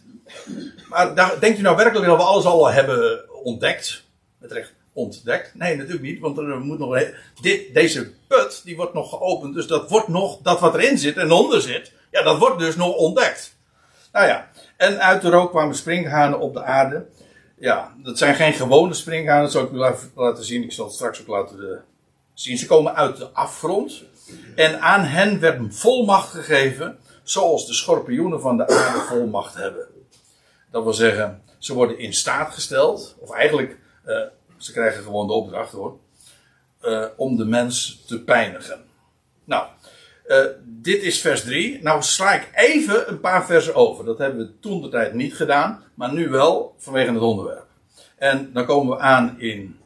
Maar denkt u nou werkelijk dat we alles al hebben ontdekt? Met recht ontdekt. Nee, natuurlijk niet, want er moet nog dit, deze put die wordt nog geopend, dus dat wordt nog dat wat erin zit en onder zit, ja, dat wordt dus nog ontdekt. Nou ja, en uit de rook kwamen springhanen op de aarde. Ja, dat zijn geen gewone springhanen, dat zal ik u laten zien. Ik zal het straks ook laten de, zien. Ze komen uit de afgrond. En aan hen werd volmacht gegeven, zoals de schorpioenen van de aarde volmacht hebben. Dat wil zeggen, ze worden in staat gesteld, of eigenlijk uh, ze krijgen gewoon de opdracht hoor. Uh, om de mens te pijnigen. Nou, uh, dit is vers 3. Nou sla ik even een paar versen over. Dat hebben we toen de tijd niet gedaan, maar nu wel vanwege het onderwerp. En dan komen we aan in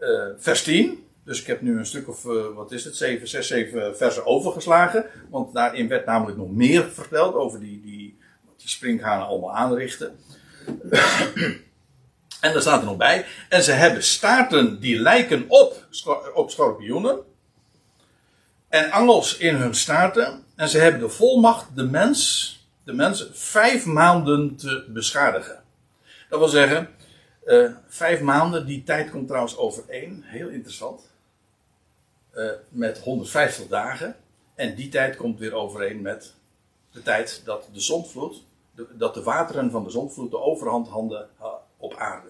uh, vers 10. Dus ik heb nu een stuk of, wat is het, 7, 6, 7 versen overgeslagen. Want daarin werd namelijk nog meer verteld over die, die, die springhanen allemaal aanrichten. En daar staat er nog bij. En ze hebben staarten die lijken op, op schorpioenen. En angels in hun staarten. En ze hebben de volmacht de mens, de mens vijf maanden te beschadigen. Dat wil zeggen, eh, vijf maanden, die tijd komt trouwens overeen, heel interessant, eh, met 150 dagen. En die tijd komt weer overeen met de tijd dat de zondvloed, dat de wateren van de zondvloed de overhand hadden eh, op aarde.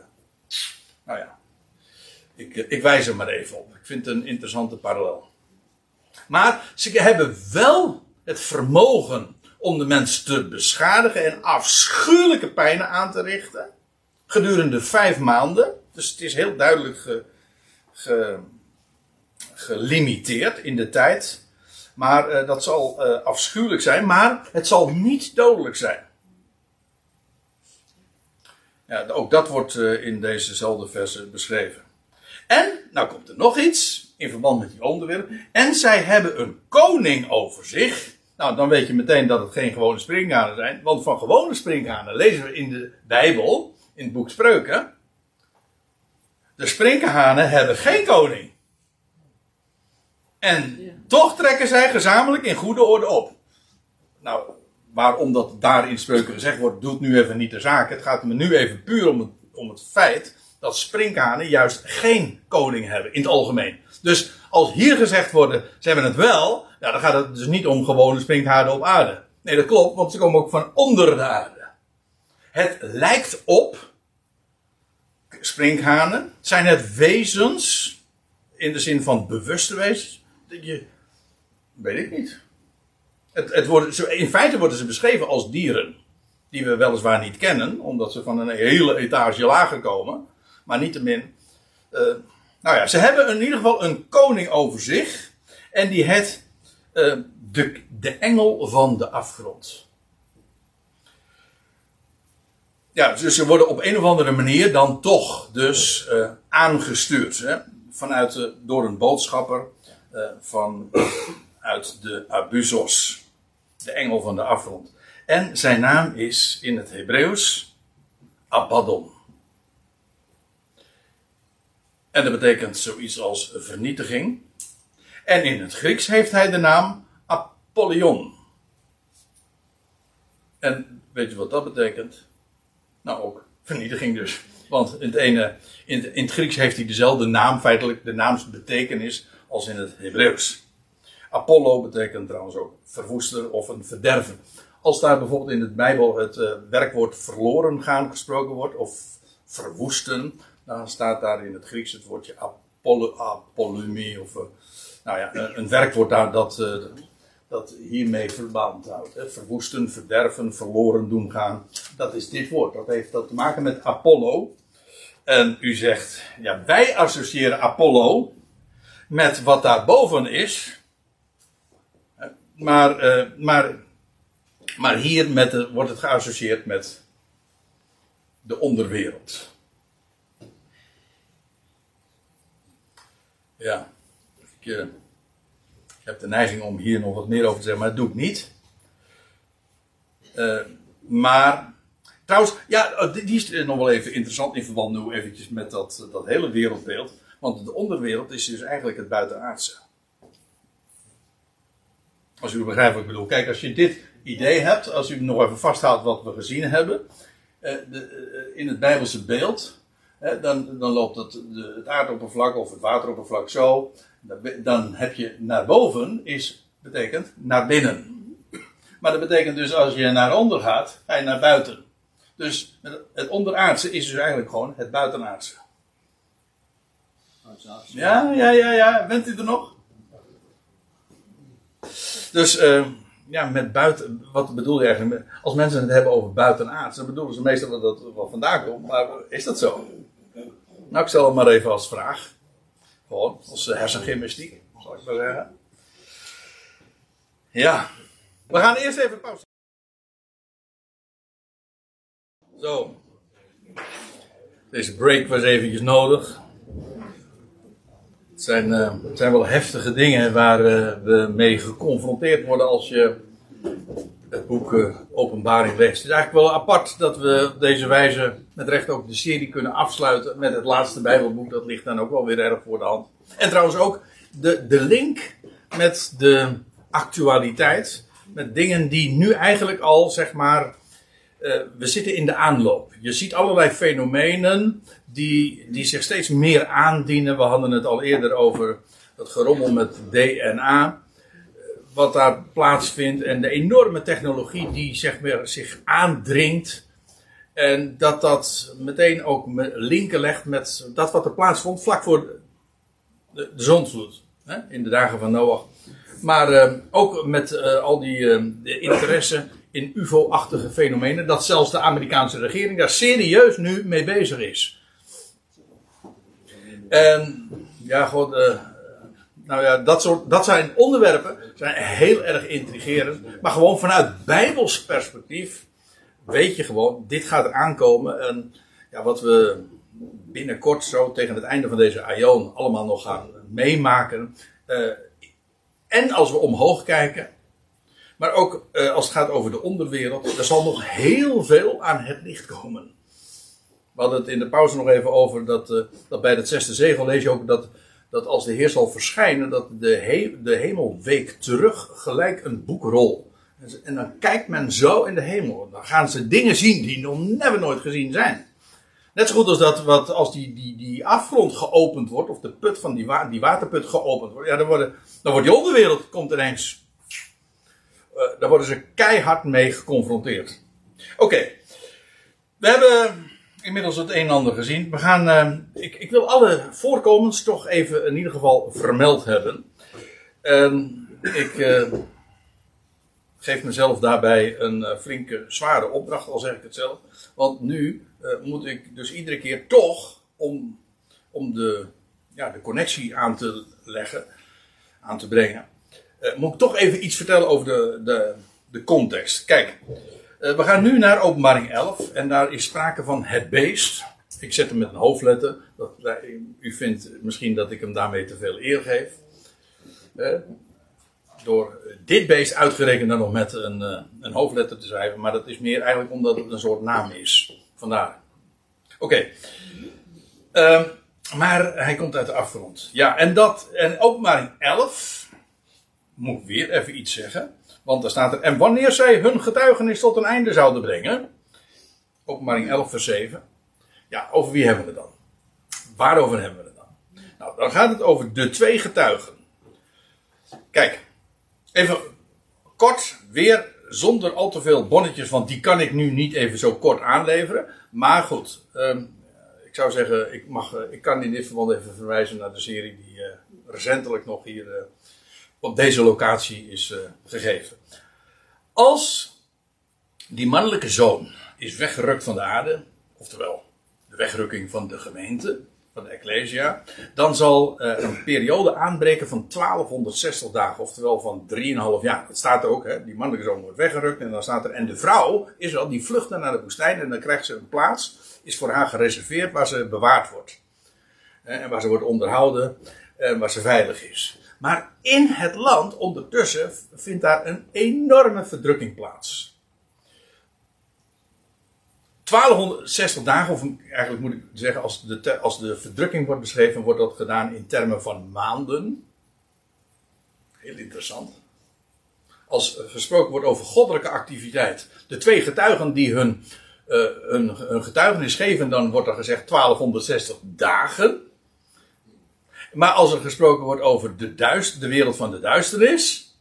Nou ja, ik, eh, ik wijs er maar even op. Ik vind het een interessante parallel. Maar ze hebben wel het vermogen om de mens te beschadigen en afschuwelijke pijnen aan te richten. Gedurende vijf maanden. Dus het is heel duidelijk ge, ge- gelimiteerd in de tijd. Maar eh, dat zal eh, afschuwelijk zijn, maar het zal niet dodelijk zijn. Ja, ook dat wordt eh, in dezezelfde versen beschreven. En, nou komt er nog iets in verband met die onderwerp. En zij hebben een koning over zich. Nou, dan weet je meteen dat het geen gewone springhanen zijn. Want van gewone springhanen lezen we in de Bijbel, in het boek Spreuken. De springhanen hebben geen koning. En toch trekken zij gezamenlijk in goede orde op. Nou, waarom dat daar in spreuken gezegd wordt, doet nu even niet de zaak. Het gaat me nu even puur om het, om het feit dat sprinkhanen juist geen koning hebben in het algemeen. Dus als hier gezegd wordt, ze hebben het wel, ja, dan gaat het dus niet om gewone sprinkhanen op aarde. Nee, dat klopt, want ze komen ook van onder de aarde. Het lijkt op, sprinkhanen, zijn het wezens, in de zin van bewuste wezens, dat je, weet ik niet. Het, het worden, in feite worden ze beschreven als dieren. Die we weliswaar niet kennen, omdat ze van een hele etage lager komen. Maar niettemin. eh nou ja, ze hebben in ieder geval een koning over zich. En die het eh, de, de engel van de afgrond. Ja, dus ze worden op een of andere manier dan toch dus eh, aangestuurd. Hè? Vanuit, door een boodschapper van, uit de Abusos. De engel van de afgrond. En zijn naam is in het Hebreeuws Abaddon. En dat betekent zoiets als vernietiging. En in het Grieks heeft hij de naam Apollyon. En weet je wat dat betekent? Nou, ook vernietiging dus. Want in het, ene, in in het Grieks heeft hij dezelfde naam, feitelijk de naamsbetekenis, als in het Hebreeuws. Apollo betekent trouwens ook verwoester of een verderven. Als daar bijvoorbeeld in het Bijbel het eh, werkwoord verloren gaan gesproken wordt, of verwoesten, dan staat daar in het Grieks het woordje Apollo, apollumie, of eh, nou ja, een, een werkwoord daar dat, eh, dat hiermee verband houdt. Hè. Verwoesten, verderven, verloren doen gaan. Dat is dit woord. Dat heeft dat te maken met Apollo. En u zegt, ja, wij associëren Apollo met wat daarboven is. Maar, eh, maar, maar hier met wordt het geassocieerd met de onderwereld. Ja, ik, eh, ik heb de neiging om hier nog wat meer over te zeggen, maar dat doe ik niet. Eh, maar, trouwens, ja, die is nog wel even interessant in verband nu eventjes met dat, dat hele wereldbeeld. Want de onderwereld is dus eigenlijk het buitenaardse. Als u begrijpt wat ik bedoel. Kijk, als je dit idee hebt, als u nog even vasthoudt wat we gezien hebben, eh, de, eh, in het Bijbelse beeld, eh, dan, dan loopt het, de, het aardoppervlak of het wateroppervlak zo. Dan, heb je naar boven, is, betekent naar binnen. Maar dat betekent dus als je naar onder gaat, ga je naar buiten. Dus het- onderaardse is dus eigenlijk gewoon het buitenaardse. Ja, ja, ja, ja. Bent u er nog? Dus, eh, ja, met buiten, wat bedoel je eigenlijk? Als mensen het hebben over buitenaards, dan bedoelen ze meestal dat dat wel vandaan komt. Maar is dat zo? Nou, ik stel het maar even als vraag. Gewoon, als eh, hersengymnastiek, zal ik maar zeggen. Ja. We gaan eerst even pauze. Zo. Deze break was eventjes nodig. Het zijn, eh, zijn wel heftige dingen waar eh, we mee geconfronteerd worden als je het boek eh, Openbaring leest. Het is eigenlijk wel apart dat we op deze wijze met recht ook de serie kunnen afsluiten met het laatste Bijbelboek. Dat ligt dan ook wel weer erg voor de hand. En trouwens ook de, de link met de actualiteit. Met dingen die nu eigenlijk al, zeg maar, we zitten in de aanloop. Je ziet allerlei fenomenen die, die zich steeds meer aandienen. We hadden het al eerder over het gerommel met DNA. Wat daar plaatsvindt. En de enorme technologie die zeg maar, zich aandringt. En dat dat meteen ook linken legt met dat wat er plaatsvond vlak voor de. Hè, in de dagen van Noach. Maar eh, ook met eh, al die eh, de interesse in UFO-achtige fenomenen. Dat zelfs de Amerikaanse regering daar serieus nu mee bezig is. En ja, gewoon. eh, nou ja, dat, soort, dat zijn onderwerpen. zijn heel erg intrigerend. Maar gewoon vanuit Bijbels perspectief. Weet je gewoon, dit gaat aankomen. En ja, wat we binnenkort zo tegen het einde van deze aion allemaal nog gaan meemaken. eh, en als we omhoog kijken, maar ook eh, als het gaat over de onderwereld, er zal nog heel veel aan het licht komen. We hadden het in de pauze nog even over dat, eh, dat bij het zesde zegel lees je ook dat, dat als de Heer zal verschijnen, dat de, he- de hemel week terug gelijk een boekrol. En dan kijkt men zo in de hemel. Dan gaan ze dingen zien die nog never nooit gezien zijn. Net zo goed als dat wat, als die, die, die afgrond geopend wordt, of de put van die, wa- die waterput geopend wordt, ja, dan, worden, dan wordt die onderwereld, komt ineens. eh daar worden ze keihard mee geconfronteerd. Oké, we hebben inmiddels het een en ander gezien. We gaan, eh, ik, ik wil alle voorkomens toch even in ieder geval vermeld hebben. En ik eh, geef mezelf daarbij een eh, flinke, zware opdracht, al zeg ik het zelf. Want nu moet ik dus iedere keer toch, om, om de, ja, de connectie aan te leggen, aan te brengen, moet ik toch even iets vertellen over de, de, de context. Kijk, we gaan nu naar openbaring 11 en daar is sprake van het beest. Ik zet hem met een hoofdletter. Dat, u vindt misschien dat ik hem daarmee te veel eer geef. Eh, door dit beest uitgerekend dan nog met een, eh, een hoofdletter te schrijven. Maar dat is meer eigenlijk omdat het een soort naam is. Vandaar. Oké. Ehm, maar hij komt uit de afgrond. Ja, en dat. En openbaring 11. Moet ik weer even iets zeggen. Want daar staat er. En wanneer zij hun getuigenis tot een einde zouden brengen. Openbaring 11, vers 7. Ja, over wie hebben we het dan? Waarover hebben we het dan? Nou, dan gaat het over de twee getuigen. Kijk, even kort, weer zonder al te veel bonnetjes, want die kan ik nu niet even zo kort aanleveren. Maar goed, ehm, ik zou zeggen, ik, mag, eh, ik kan in dit verband even verwijzen naar de serie die eh, recentelijk nog hier eh, op deze locatie is gegeven. Als die mannelijke zoon is weggerukt van de aarde, oftewel de wegrukking van de gemeente, van de Ecclesia, dan zal er een periode aanbreken van 1260 dagen, oftewel van 3,5 jaar. Dat staat ook, hè, die mannelijke zoon wordt weggerukt en dan staat er, en de vrouw is wel, die vlucht naar de woestijn en dan krijgt ze een plaats, is voor haar gereserveerd waar ze bewaard wordt. En waar ze wordt onderhouden en waar ze veilig is. Maar in het land ondertussen vindt daar een enorme verdrukking plaats. 1260 dagen, of eigenlijk moet ik zeggen, als de, als de verdrukking wordt beschreven, wordt dat gedaan in termen van maanden. Heel interessant. Als gesproken wordt over goddelijke activiteit. De twee getuigen die hun, eh, hun, hun getuigenis geven, dan wordt er gezegd 1260 dagen. Maar als er gesproken wordt over de, de wereld van de duisternis,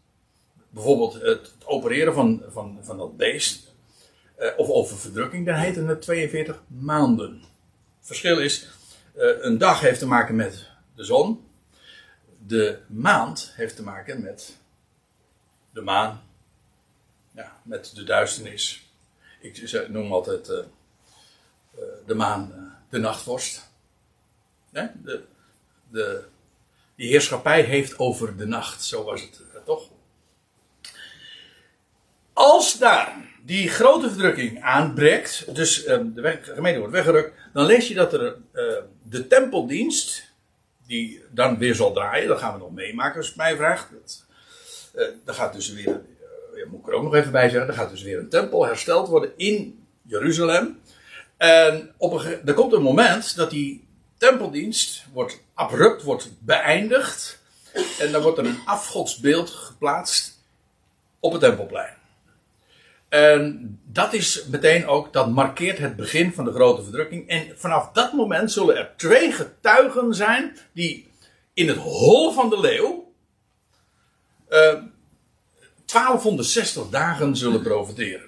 bijvoorbeeld het, opereren van, van, van dat beest, eh, of over verdrukking, dan heet het 42 maanden. Verschil is, eh, een dag heeft te maken met de zon, de maand heeft te maken met de maan, ja, met de duisternis. Ik noem altijd eh, de maan de nachtvorst. De, de, heerschappij heeft over de nacht, zo was het eh, toch? Als daar die grote verdrukking aanbreekt, dus eh, de gemeente wordt weggerukt, dan lees je dat er eh, de tempeldienst, die dan weer zal draaien, dat gaan we nog meemaken als je het mij vraagt. Dat, eh, dan gaat dus weer, eh, ja, moet ik er ook nog even bij zeggen, er gaat dus weer een tempel hersteld worden in Jeruzalem. En op een, er komt een moment dat die tempeldienst wordt abrupt, wordt beëindigd. En dan wordt er een afgodsbeeld geplaatst op het tempelplein. En dat is meteen ook, dat markeert het begin van de grote verdrukking. En vanaf dat moment zullen er twee getuigen zijn die in het hol van de leeuw eh 1260 dagen zullen profiteren.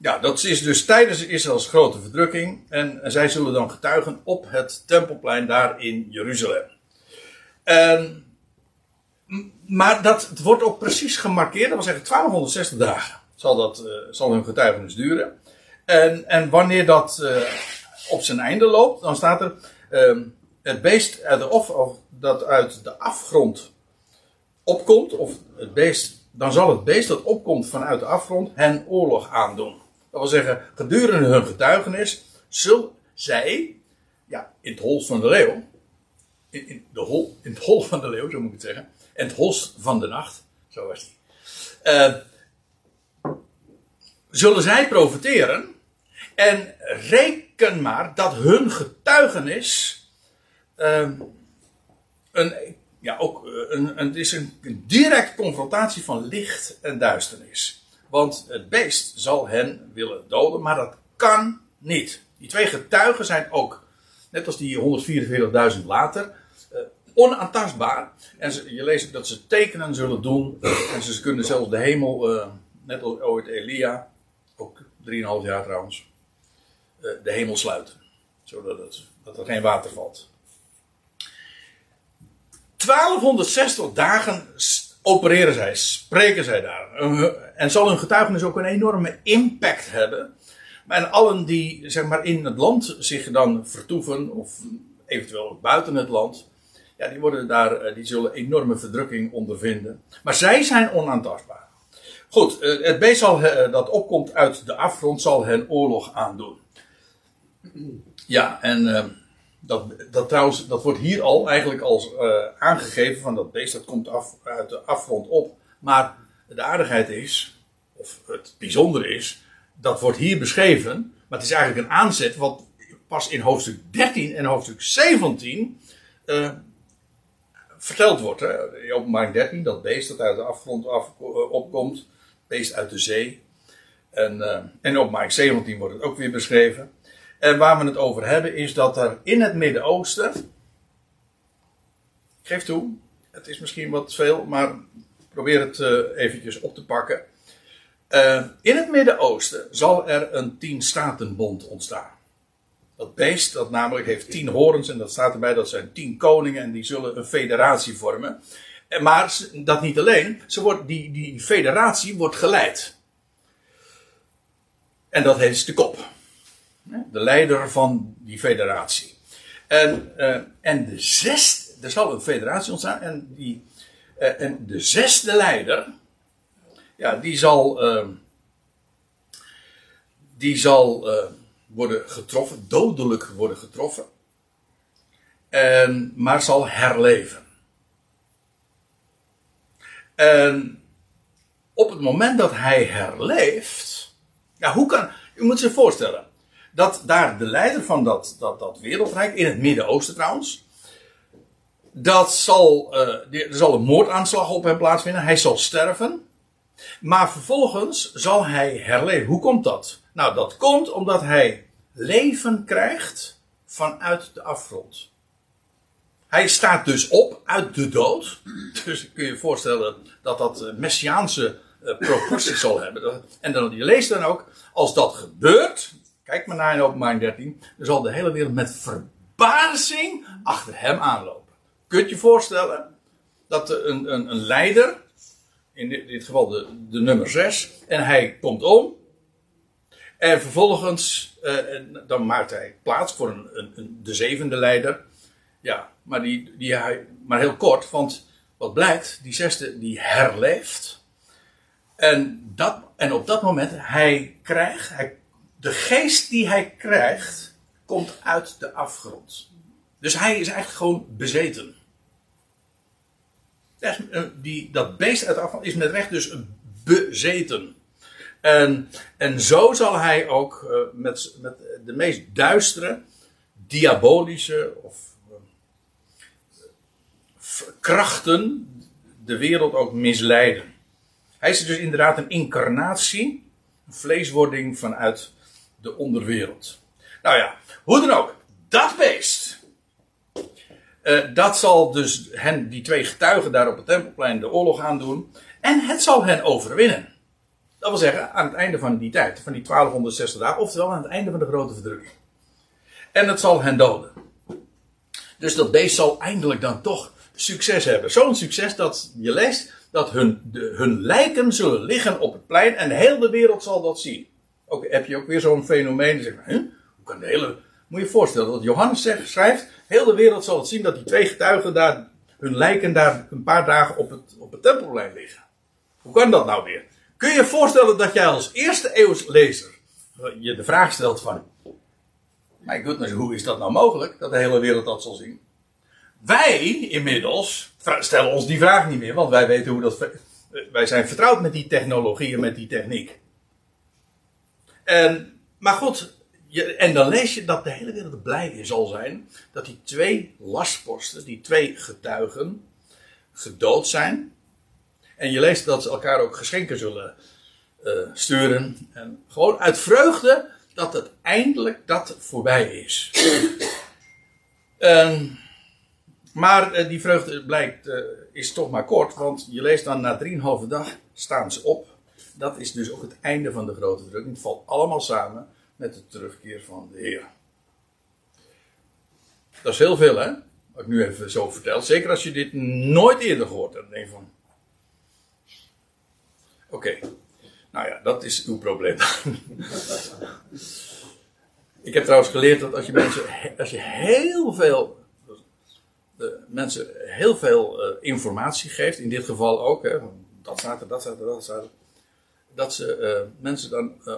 Ja, dat is dus tijdens Israëls grote verdrukking. En zij zullen dan getuigen op het tempelplein daar in Jeruzalem. Maar dat wordt ook precies gemarkeerd. Dat wil zeggen 1260 dagen zal, dat, eh, zal hun getuigenis duren. En, en wanneer dat eh, op zijn einde loopt, dan staat er... ehm, het beest uit de, of, of dat uit de afgrond opkomt, of het beest, dan zal het beest dat opkomt vanuit de afgrond hen oorlog aandoen. Dat wil zeggen, gedurende hun getuigenis zullen zij, ja, in het hol van de leeuw, in, de hol, in het hol van de leeuw, zo moet ik het zeggen, en het holst van de nacht, zo was die, eh, zullen zij profiteren en reken maar dat hun getuigenis ehm, een, ja, ook eh, een, een, het is een, een direct confrontatie van licht en duisternis. Want het beest zal hen willen doden, maar dat kan niet. Die twee getuigen zijn ook, net als die 144.000 later, eh, onaantastbaar. En je leest dat ze tekenen zullen doen. En ze kunnen zelfs de hemel, eh, net als ooit Elia, ook 3,5 jaar trouwens, eh, de hemel sluiten. Zodat het, dat er geen water valt. 1260 dagen opereren zij, spreken zij daar. En zal hun getuigenis ook een enorme impact hebben. En allen die zeg maar, in het land zich dan vertoeven, of eventueel buiten het land, ja, die, worden daar, eh, die zullen enorme verdrukking ondervinden. Maar zij zijn onaantastbaar. Goed, eh, het beest eh, dat opkomt uit de afgrond zal hen oorlog aandoen. Ja, en dat, dat trouwens, dat wordt hier al eigenlijk als eh, aangegeven van dat beest, dat komt af, uit de afgrond op. Maar de aardigheid is, of het bijzondere is, dat wordt hier beschreven, maar het is eigenlijk een aanzet wat pas in hoofdstuk 13 en hoofdstuk 17 eh, verteld wordt. Hè. In openbaring 13, dat beest dat uit de afgrond af, eh, opkomt, beest uit de zee. En, eh, en openbaring 17 wordt het ook weer beschreven. En waar we het over hebben is dat er in het Midden-Oosten. Ik geef toe, het is misschien wat veel, maar probeer het eh, eventjes op te pakken. Eh, in het Midden-Oosten zal er een tien-statenbond ontstaan. Dat beest, dat namelijk heeft tien horens en dat staat erbij, dat zijn tien koningen en die zullen een federatie vormen. En Maar dat niet alleen, ze wordt, die, die federatie wordt geleid. En dat heet de kop. De leider van die federatie. En, eh, en de zesde, er zal een federatie ontstaan en, die, eh, en de zesde leider, ja, die zal, eh, die zal worden getroffen, dodelijk worden getroffen, en, maar zal herleven. En op het moment dat hij herleeft, ja, hoe kan, u moet zich voorstellen, dat daar de leider van dat, dat, dat wereldrijk, in het Midden-Oosten trouwens, dat zal, eh, er zal een moordaanslag op hem plaatsvinden, hij zal sterven, maar vervolgens zal hij herleven. Hoe komt dat? Nou, dat komt omdat hij leven krijgt vanuit de afgrond. Hij staat dus op uit de dood. Dus kun je je voorstellen dat dat eh, messiaanse eh, proporties zal hebben. En dan, je leest dan ook, als dat gebeurt, kijk maar naar in openbaring 13, dan zal de hele wereld met verbazing achter hem aanlopen. Kunt je voorstellen dat een, een, een leider, in dit, geval de, de nummer 6, en hij komt om. En vervolgens, eh, en dan maakt hij plaats voor een, een, een- de zevende leider. Ja, maar, die, die hij, maar heel kort, want wat blijkt, die zesde die herleeft. En, dat, en op dat moment, hij krijgt, hij, de geest die hij krijgt, komt uit de afgrond. Dus hij is eigenlijk gewoon bezeten. Eh, Die, dat beest uit de afgrond is met recht dus bezeten. En, en zo zal hij ook eh, met, met de meest duistere, diabolische of eh, krachten de wereld ook misleiden. Hij is dus inderdaad een incarnatie, een vleeswording vanuit de onderwereld. Nou ja, hoe dan ook, dat beest. eh, dat zal dus hen, die twee getuigen daar op het tempelplein, de oorlog aandoen. En het zal hen overwinnen. Dat wil zeggen, aan het einde van die tijd, van die 1260 dagen, oftewel aan het einde van de grote verdrukking. En het zal hen doden. Dus dat beest zal eindelijk dan toch succes hebben. Zo'n succes dat je leest dat hun, de, hun lijken zullen liggen op het plein en heel de wereld zal dat zien. Ook, heb je ook weer zo'n fenomeen. Zeg je, huh? hoe kan de hele. Moet je je voorstellen dat Johannes schrijft: heel de wereld zal het zien dat die twee getuigen daar, hun lijken daar een paar dagen op het, op het tempelplein liggen. Hoe kan dat nou weer? Kun je je voorstellen dat jij als eerste eeuws lezer je de vraag stelt van. My goodness, hoe is dat nou mogelijk dat de hele wereld dat zal zien? Wij inmiddels stellen ons die vraag niet meer, want wij weten hoe dat. Wij zijn vertrouwd met die technologie en met die techniek. En, maar goed, je, en dan lees je dat de hele wereld blij in zal zijn dat die twee lastposten, die twee getuigen, gedood zijn. En je leest dat ze elkaar ook geschenken zullen uh, sturen. En gewoon uit vreugde dat het eindelijk dat voorbij is. um, maar uh, die vreugde blijkt, uh, is toch maar kort, want je leest dan na 3,5 dag staan ze op. Dat is dus ook het einde van de grote verdrukking. Het valt allemaal samen met de terugkeer van de Heer. Dat is heel veel, hè? Wat ik nu even zo vertel. Zeker als je dit nooit eerder gehoord hebt. Van. Oké. Nou ja, dat is uw probleem. ik heb trouwens geleerd dat als je mensen, als je heel veel, de mensen heel veel uh, informatie geeft, in dit geval ook, hè, dat staat er, dat staat er, dat staat er, dat ze uh, mensen dan uh,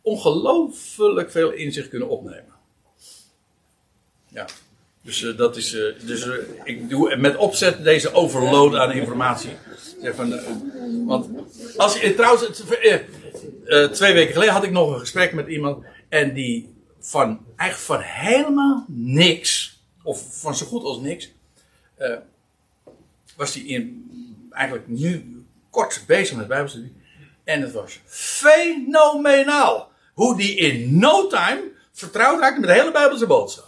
ongelooflijk veel inzicht kunnen opnemen. Ja. Dus uh, dat is. Dus ik doe met opzet deze overload aan informatie. Zeg van, want als trouwens, twee weken geleden had ik nog een gesprek met iemand en die van eigenlijk van helemaal niks, of van zo goed als niks, was die in, eigenlijk nu kort bezig met Bijbelstudie. En het was fenomenaal hoe die in no time vertrouwd raakte met de hele Bijbelse boodschap.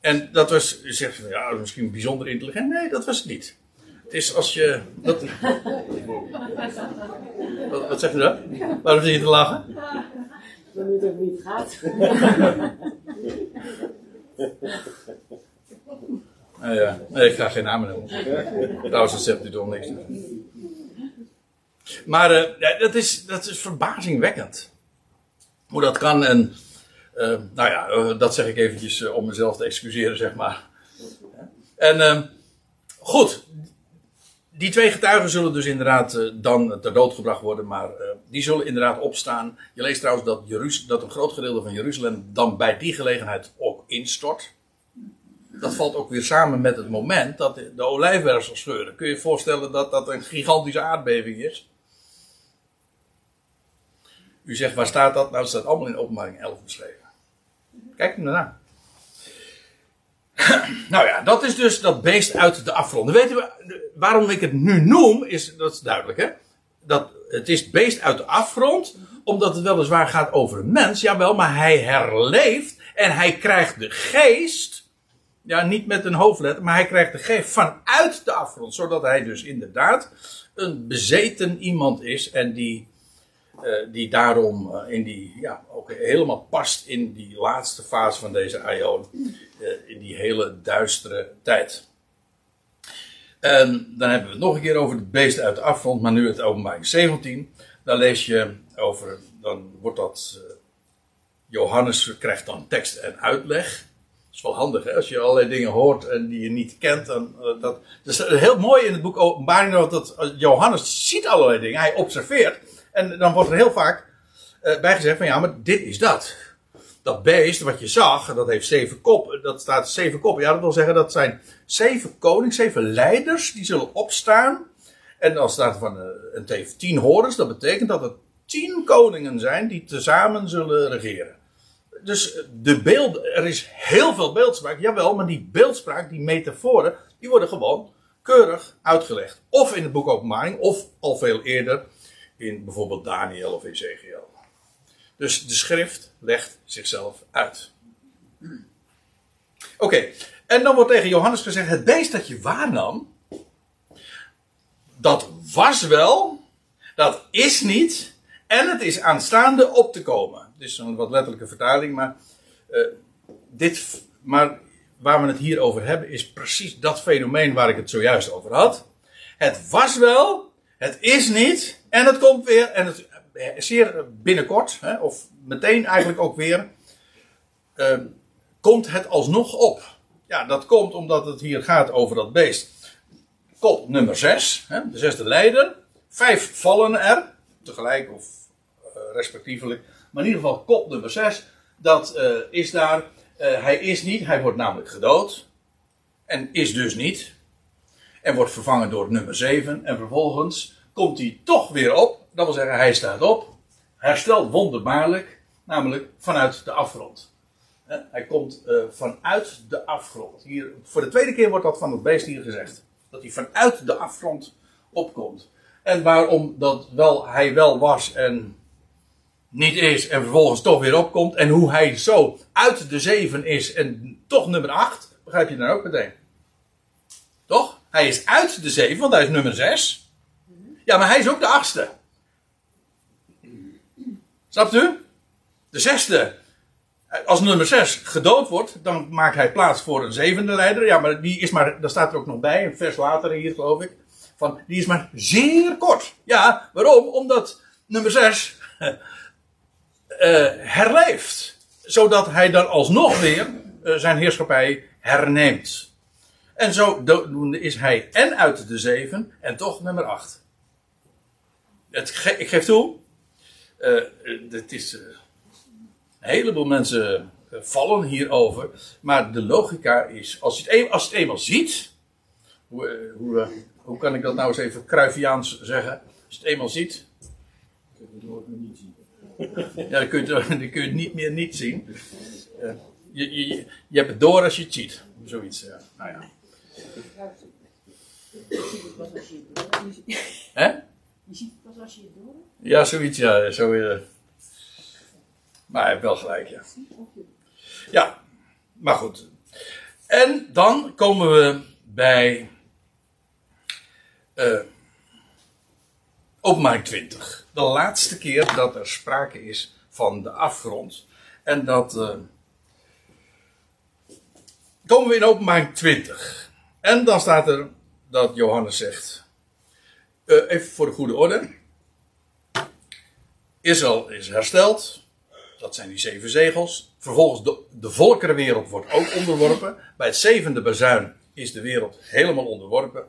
En dat was, je zegt van ja, misschien bijzonder intelligent. Nee, dat was het niet. Het is als je. Dat... wat, wat zeg je dan? Waarom zit je te lachen? Dat het ook niet gaat. nou ja, nee, ik ga geen namen noemen. Trouwens, dat zegt u toch niks. Maar ja, dat, is, dat is verbazingwekkend. Hoe dat kan en. Uh, nou ja, uh, dat zeg ik eventjes om mezelf te excuseren, zeg maar. En goed, die twee getuigen zullen dus inderdaad dan ter dood gebracht worden, maar die zullen inderdaad opstaan. Je leest trouwens dat, dat een groot gedeelte van Jeruzalem dan bij die gelegenheid ook instort. Dat valt ook weer samen met het moment dat de, olijfberg zal scheuren. Kun je je voorstellen dat dat een gigantische aardbeving is? U zegt, waar staat dat? Nou, dat staat allemaal in openbaring 11 beschreven. Kijk hem daarna. nou ja, dat is dus dat beest uit de afgrond. Weten we, waarom ik het nu noem, is, dat is duidelijk hè. Dat, het is het beest uit de afgrond, omdat het weliswaar gaat over een mens, jawel, maar hij herleeft en hij krijgt de geest, ja, niet met een hoofdletter, maar hij krijgt de geest vanuit de afgrond, zodat hij dus inderdaad een bezeten iemand is en die uh, die daarom uh, in die, ja, ook helemaal past in die laatste fase van deze aion. Uh, in die hele duistere tijd. En dan hebben we het nog een keer over het beest uit de afgrond, maar nu het openbaring 17. Dan lees je over, dan wordt dat, Johannes krijgt dan tekst en uitleg. Dat is wel handig hè? als je allerlei dingen hoort en die je niet kent. Dan, dat, dat is heel mooi in het boek Openbaring dat Johannes ziet allerlei dingen, hij observeert. En dan wordt er heel vaak uh, bij gezegd van ja, maar dit is dat. Dat beest wat je zag, dat heeft zeven koppen. Dat staat zeven koppen. Ja, dat wil zeggen dat zijn zeven konings, zeven leiders, die zullen opstaan. En dan staat er van uh, een heeft tien horens. Dat betekent dat het tien koningen zijn die tezamen zullen regeren. Dus de beeld, er is heel veel beeldspraak, jawel, maar die beeldspraak, die metaforen, die worden gewoon keurig uitgelegd. Of in het boek Openbaring, of al veel eerder in bijvoorbeeld Daniel of Ezekiel. Dus de schrift legt zichzelf uit. Oké, en dan wordt tegen Johannes gezegd: het beest dat je waarnam, dat was wel, dat is niet, en het is aanstaande op te komen. Dit is een wat letterlijke vertaling, maar, eh, dit, maar waar we het hier over hebben is precies dat fenomeen waar ik het zojuist over had. Het was wel, het is niet, en het komt weer, en het eh, zeer binnenkort, hè, of meteen eigenlijk ook weer, eh, komt het alsnog op. Ja, dat komt omdat het hier gaat over dat beest. Kop nummer 6, de zesde leider. Vijf vallen er, tegelijk of uh, respectievelijk. Maar in ieder geval kop nummer 6, dat uh, is daar. Hij is niet, hij wordt namelijk gedood. En is dus niet. En wordt vervangen door nummer 7. En vervolgens komt hij toch weer op. Dat wil zeggen, hij staat op. Herstelt wonderbaarlijk, namelijk vanuit de afgrond. Hij komt uh, vanuit de afgrond. Hier, voor de tweede keer wordt dat van het beest hier gezegd. Dat hij vanuit de afgrond opkomt. En waarom dat wel, hij wel was en niet is en vervolgens toch weer opkomt. En hoe hij zo uit de zeven is en toch nummer acht. Begrijp je dan ook meteen. Toch? Hij is uit de zeven, want hij is nummer zes. Ja, maar hij is ook de achtste. Snapt u? De zesde als nummer 6 gedood wordt, dan maakt hij plaats voor een zevende leider. Ja, maar die is maar, daar staat er ook nog bij, een vers later hier geloof ik. Van, die is maar zeer kort. Ja, waarom? Omdat nummer 6 uh, herleeft. Zodat hij dan alsnog weer uh, zijn heerschappij herneemt. En zo is hij en uit de zeven en toch nummer 8. Het, ik geef toe, uh, het is een heleboel mensen eh, vallen hierover. Maar de logica is, als je het, een, als je het eenmaal ziet. Hoe, eh, hoe, eh, hoe kan ik dat nou eens even Cruyffiaans zeggen? Als je het eenmaal ziet. Ja, dan kun je, het, dan kun je het niet meer niet zien. je, je, je hebt het door als je het ziet. Zoiets, ja. Nou ja. Hè? Je ziet het pas als je het door Ja, zoiets, ja. Zo, uh, maar hij heeft wel gelijk, ja. Ja, maar goed. En dan komen we bij uh, openbaring 20. De laatste keer dat er sprake is van de afgrond. En dat uh, komen we in openbaring 20. En dan staat er dat Johannes zegt. Uh, even voor de goede orde. Israël is hersteld. Dat zijn die zeven zegels. Vervolgens de, de volkerenwereld wordt ook onderworpen. Bij het zevende bazuin is de wereld helemaal onderworpen.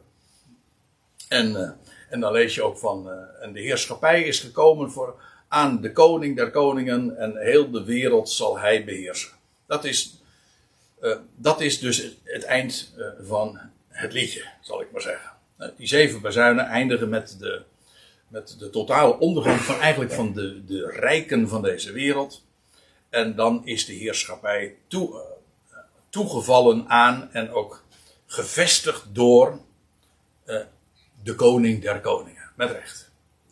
En, uh, en dan lees je ook van. Uh, en de heerschappij is gekomen voor, aan de koning der koningen. En heel de wereld zal hij beheersen. Dat is, dat is dus het, het eind van het liedje, zal ik maar zeggen. Die zeven bazuinen eindigen met de, met de totale ondergang van eigenlijk van de, de rijken van deze wereld. En dan is de heerschappij toe, uh, toegevallen aan en ook gevestigd door uh, de koning der koningen. Met recht.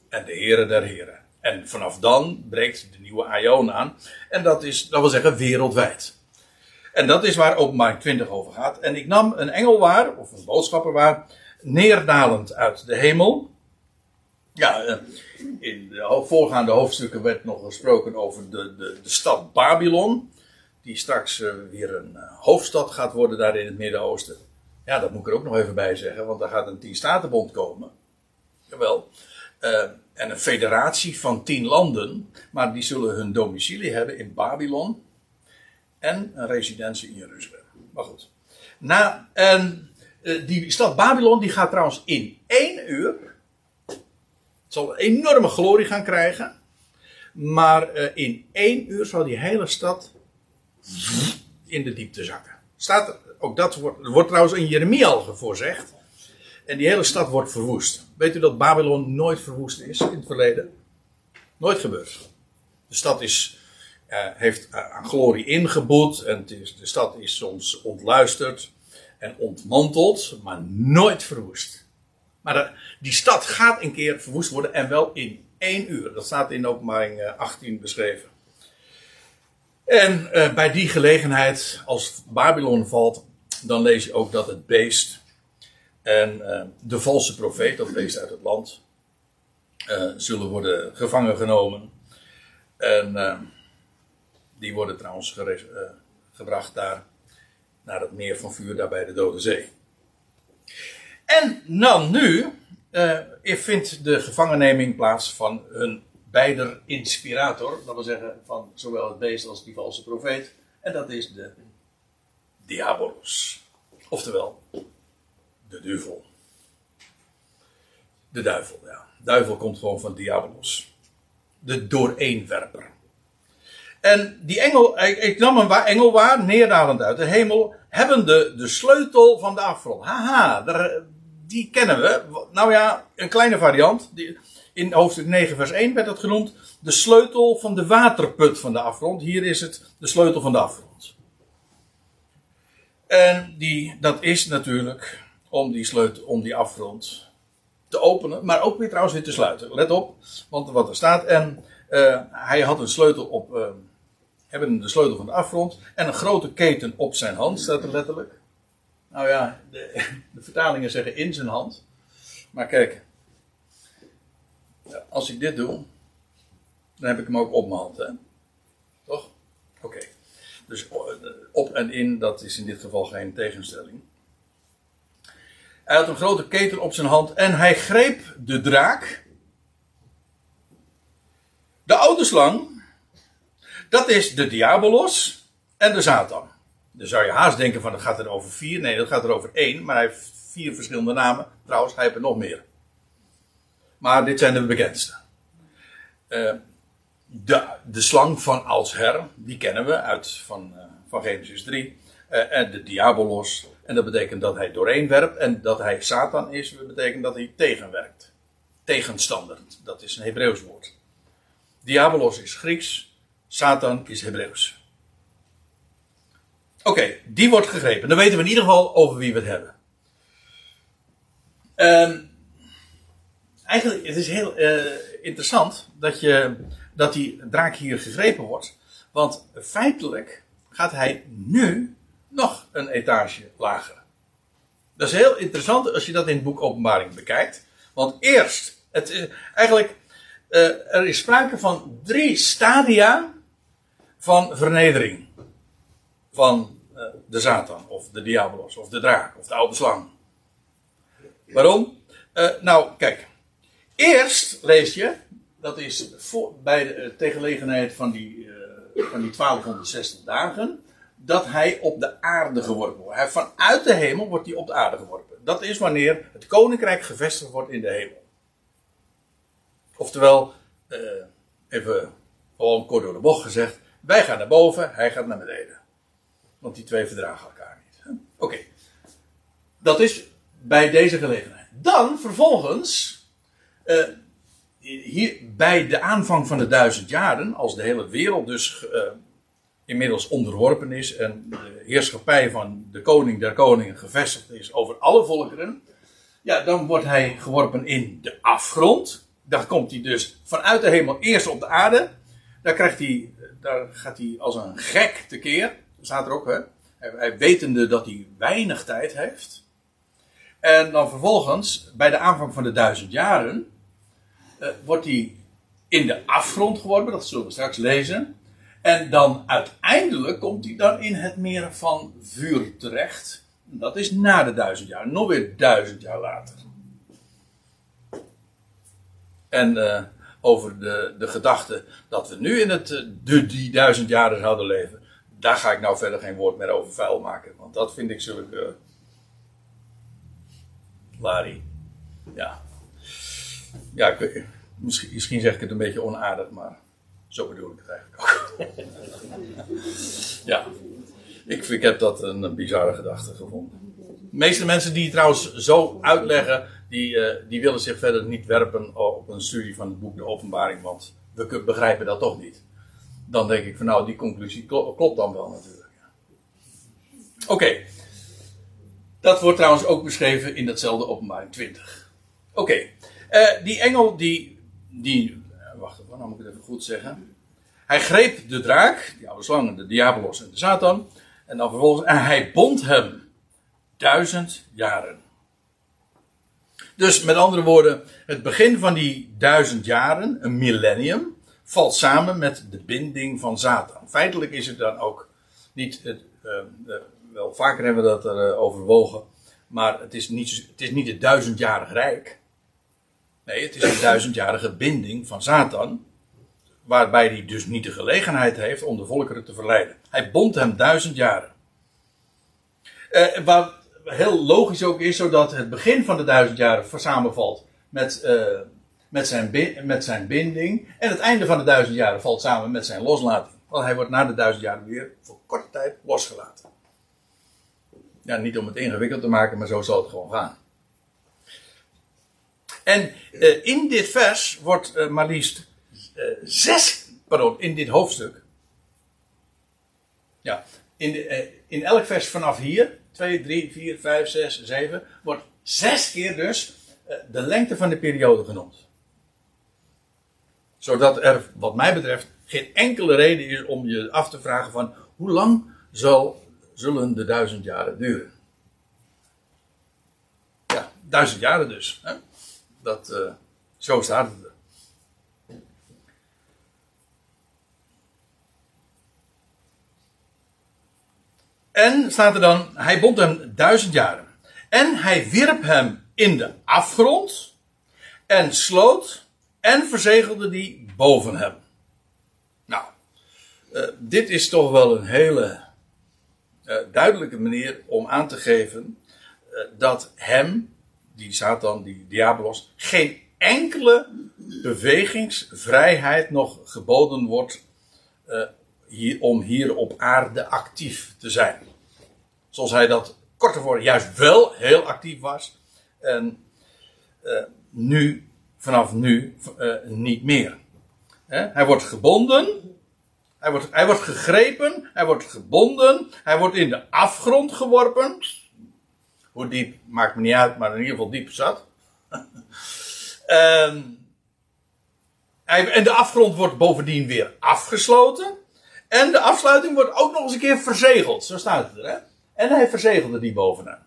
En de heren der heren. En vanaf dan breekt de nieuwe aion aan. En dat is, dat wil zeggen, wereldwijd. En dat is waar openbaring 20 over gaat. En ik nam een engel waar, of een boodschapper waar, neerdalend uit de hemel. Ja, eh, in de voorgaande hoofdstukken werd nog gesproken over de, de, de stad Babylon. Die straks uh, weer een uh, hoofdstad gaat worden daar in het Midden-Oosten. Ja, dat moet ik er ook nog even bij zeggen, want daar gaat een tien-statenbond komen. Jawel. En een federatie van tien landen, maar die zullen hun domicilie hebben in Babylon. En een residentie in Jeruzalem. Maar goed. Na, en die stad Babylon die gaat trouwens in één uur zal een enorme glorie gaan krijgen. Maar uh, in één uur zal die hele stad in de diepte zakken. Staat er, ook dat wordt, wordt trouwens in Jeremia al voorzegd. En die hele stad wordt verwoest. Weet u dat Babylon nooit verwoest is in het verleden? Nooit gebeurd. De stad is, uh, heeft aan glorie ingeboet. En is, de stad is soms ontluisterd. En ontmanteld, maar nooit verwoest. Maar de- die stad gaat een keer verwoest worden en wel in één uur. Dat staat in openbaring eh, 18 beschreven. En eh, bij die gelegenheid, als Babylon valt, dan lees je ook dat het beest en eh, de valse profeet, dat beest uit het land, eh, zullen worden gevangen genomen. En eh, die worden trouwens eh, gebracht daar naar het meer van vuur, daar bij de Dode Zee. En dan nu eh, vindt de gevangenneming plaats van hun beider inspirator. Dat wil zeggen van zowel het beest als die valse profeet. En dat is de Diabolos. Oftewel, de duivel. De duivel, ja. Duivel komt gewoon van Diabolos. De dooreenwerper. En die engel, ik, ik nam een engel waar, neerdalend uit de hemel, hebben de, sleutel van de afgrond. Haha, daar, die kennen we. Nou ja, een kleine variant. Die, in hoofdstuk 9, vers 1 werd het genoemd. De sleutel van de waterput van de afgrond. Hier is het de sleutel van de afgrond. En die, dat is natuurlijk om die sleutel, om die afgrond te openen, maar ook weer trouwens weer te sluiten. Let op, want wat er staat. En eh, hij had een sleutel op, eh, hebben de sleutel van de afgrond en een grote keten op zijn hand, staat er letterlijk. Nou ja, de, de vertalingen zeggen in zijn hand. Maar kijk, als ik dit doe, dan heb ik hem ook op mijn hand, hè? Toch? Oké. Dus o- op en in, dat is in dit geval geen tegenstelling. Hij had een grote keten op zijn hand en hij greep de draak. De oude slang, dat is de Diabolos en de Satan. Dan zou je haast denken van, dat gaat er over vier. Nee, dat gaat er over één, maar hij heeft vier verschillende namen. Trouwens, hij heeft er nog meer. Maar dit zijn de bekendste. Eh, de, de slang van Alsher, die kennen we uit van, eh, van Genesis 3. Eh, en de Diabolos. En dat betekent dat hij doorheen werpt. En dat hij Satan is, dat betekent dat hij tegenwerkt. Tegenstander, dat is een Hebreeuws woord. Diabolos is Grieks, Satan is Hebreeuws. Oké, die wordt gegrepen. Dan weten we in ieder geval over wie we het hebben. Ehm, eigenlijk, het is heel eh, interessant dat, je, dat die draak hier gegrepen wordt. Want feitelijk gaat hij nu nog een etage lager. Dat is heel interessant als je dat in het boek Openbaring bekijkt. Want eerst, het is eigenlijk, eh, er is sprake van drie stadia van vernedering. Van eh, de Satan, of de Diabolos, of de draak, of de oude slang. Waarom? Eh, nou, kijk. Eerst lees je, dat is bij de tegengelegenheid van die, van die 1260 dagen, dat hij op de aarde geworpen wordt. Hij, vanuit de hemel wordt hij op de aarde geworpen. Dat is wanneer het koninkrijk gevestigd wordt in de hemel. Oftewel, eh, even gewoon kort door de bocht gezegd, wij gaan naar boven, hij gaat naar beneden. Want die twee verdragen elkaar niet. Oké. Dat is bij deze gelegenheid. Dan vervolgens, eh, hier bij de aanvang van de duizend jaren, als de hele wereld dus eh, inmiddels onderworpen is en de heerschappij van de koning der koningen gevestigd is over alle volkeren, ja, dan wordt hij geworpen in de afgrond. Dan komt hij dus vanuit de hemel eerst op de aarde. Daar, krijgt hij, daar gaat hij als een gek tekeer. Staat er ook, hè? Hij, hij wetende dat hij weinig tijd heeft. En dan vervolgens, bij de aanvang van de duizend jaren, eh, wordt hij in de afgrond geworpen. Dat zullen we straks lezen. En dan uiteindelijk komt hij dan in het meer van vuur terecht. Dat is na de duizend jaar, nog weer duizend jaar later. En eh, over de, de gedachte dat we nu in het, eh, de, die duizend jaren zouden leven, daar ga ik nou verder geen woord meer over vuil maken. Want dat vind ik zulke. Uh, Larry. Ja. Ja, misschien, misschien zeg ik het een beetje onaardig, maar zo bedoel ik het eigenlijk ook. ja. Ik, ik heb dat een, bizarre gedachte gevonden. De meeste mensen die trouwens zo uitleggen, die, eh, die willen zich verder niet werpen op een studie van het boek De Openbaring, want we begrijpen dat toch niet. Dan denk ik van nou, die conclusie klo- klopt dan wel natuurlijk. Oké. Dat wordt trouwens ook beschreven in datzelfde openbaring 20. Oké, eh, die engel die, die eh, wacht even, nou moet ik het even goed zeggen. Hij greep de draak, die oude slang, de diabolos en de Satan. En dan vervolgens, en hij bond hem duizend jaren. Dus met andere woorden, het begin van die duizend jaren, een millennium, valt samen met de binding van Satan. Feitelijk is het dan ook niet, het, eh, eh, wel vaker hebben we dat er eh, overwogen, maar het is, niet, het is niet het duizendjarig rijk. Nee, het is een duizendjarige binding van Satan, waarbij hij dus niet de gelegenheid heeft om de volkeren te verleiden. Hij bond hem duizend jaren. Eh, wat heel logisch ook is, zodat het begin van de duizend jaren samenvalt met, eh, met, zijn met zijn binding. En het einde van de duizend jaren valt samen met zijn loslating. Want hij wordt na de duizend jaren weer voor korte tijd losgelaten. Ja, niet om het ingewikkeld te maken, maar zo zal het gewoon gaan. En eh, in dit vers wordt eh, maar liefst eh, zes, pardon, in dit hoofdstuk. Ja, in, de, in elk vers vanaf hier, 2, 3, 4, 5, 6, 7, wordt zes keer dus eh, de lengte van de periode genoemd. Zodat er, wat mij betreft, geen enkele reden is om je af te vragen van hoe lang zal, zullen de duizend jaren duren. Ja, duizend jaren dus. Hè? Dat, eh, zo staat het er. En staat er dan, hij bond hem duizend jaren. En hij wierp hem in de afgrond en sloot en verzegelde die boven hem. Nou, eh, dit is toch wel een hele eh, duidelijke manier om aan te geven eh, dat hem, die Satan, die Diabolos, geen enkele bewegingsvrijheid nog geboden wordt hier, om hier op aarde actief te zijn. Zoals hij dat kort ervoor juist wel heel actief was. En eh, nu, vanaf nu, eh, niet meer. Hij wordt gebonden. Hij wordt, hij wordt gegrepen. Hij wordt gebonden. Hij wordt in de afgrond geworpen. Hoe diep maakt me niet uit, maar in ieder geval diep zat. Ehm, en de afgrond wordt bovendien weer afgesloten. En de afsluiting wordt ook nog eens een keer verzegeld. Zo staat het er, hè? En hij verzegelde die bovenaan.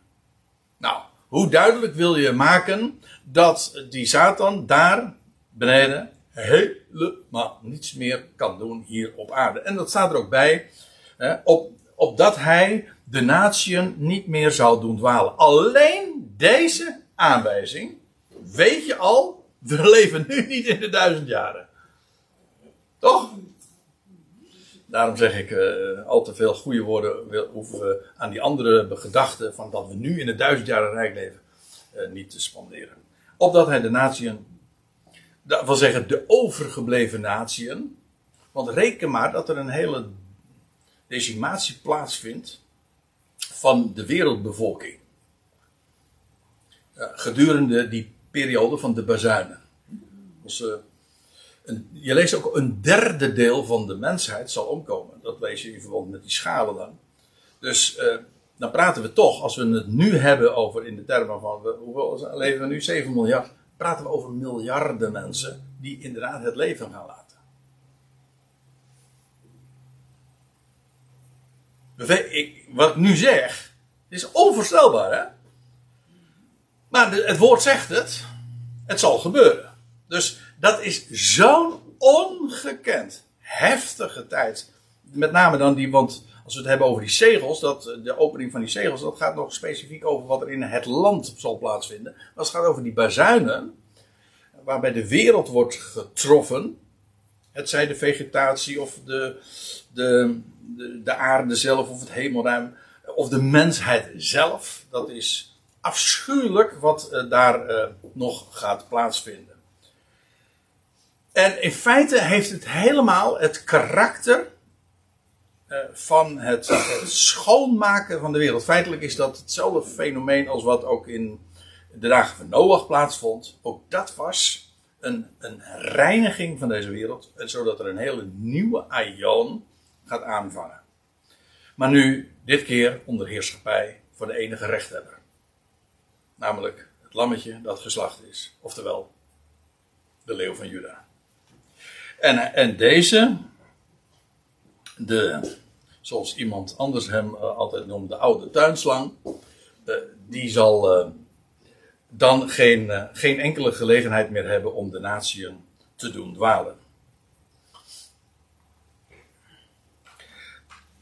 Nou, hoe duidelijk wil je maken dat die Satan daar beneden helemaal niets meer kan doen hier op aarde. En dat staat er ook bij, hè, op, opdat hij de natieën niet meer zou doen dwalen. Alleen deze aanwijzing, weet je al, we leven nu niet in de duizend jaren. Toch? Daarom zeg ik, eh, al te veel goede woorden wil- hoeven aan die andere gedachten van dat we nu in het duizendjaren rijk leven eh, niet te spanderen. Opdat hij de natieën, dat wil zeggen de overgebleven natieën, want reken maar dat er een hele decimatie plaatsvindt van de wereldbevolking. Eh, gedurende die periode van de bazuinen. Je leest ook een derde deel van de mensheid zal omkomen. Dat lees je in verband met die schalen dan. Dus eh, dan praten we toch, als we het nu hebben over in de termen van hoeveel leven we nu? 7 miljard. Praten we over miljarden mensen die inderdaad het leven gaan laten. Ik, wat ik nu zeg, is onvoorstelbaar hè. Maar het woord zegt het. Het zal gebeuren. Dus dat is zo'n ongekend heftige tijd. Met name dan die, want als we het hebben over die zegels, dat, eh, de opening van die zegels, dat gaat nog specifiek over wat er in het land zal plaatsvinden. Maar het gaat over die bazuinen, waarbij de wereld wordt getroffen, het zij de vegetatie of de, de, de, de aarde zelf of het hemelruim, of de mensheid zelf, dat is afschuwelijk wat eh, daar eh, nog gaat plaatsvinden. En in feite heeft het helemaal het karakter eh, van het, het schoonmaken van de wereld. Feitelijk is dat hetzelfde fenomeen als wat ook in de dagen van Noach plaatsvond. Ook dat was een, een reiniging van deze wereld, eh, zodat er een hele nieuwe aion gaat aanvangen. Maar nu, dit keer onder heerschappij van de enige rechthebber. Namelijk het lammetje dat geslacht is. Oftewel, de leeuw van Juda. En, en deze, de, zoals iemand anders hem eh, altijd noemt, de oude tuinslang, eh, die zal eh, dan geen, geen enkele gelegenheid meer hebben om de natieën te doen dwalen.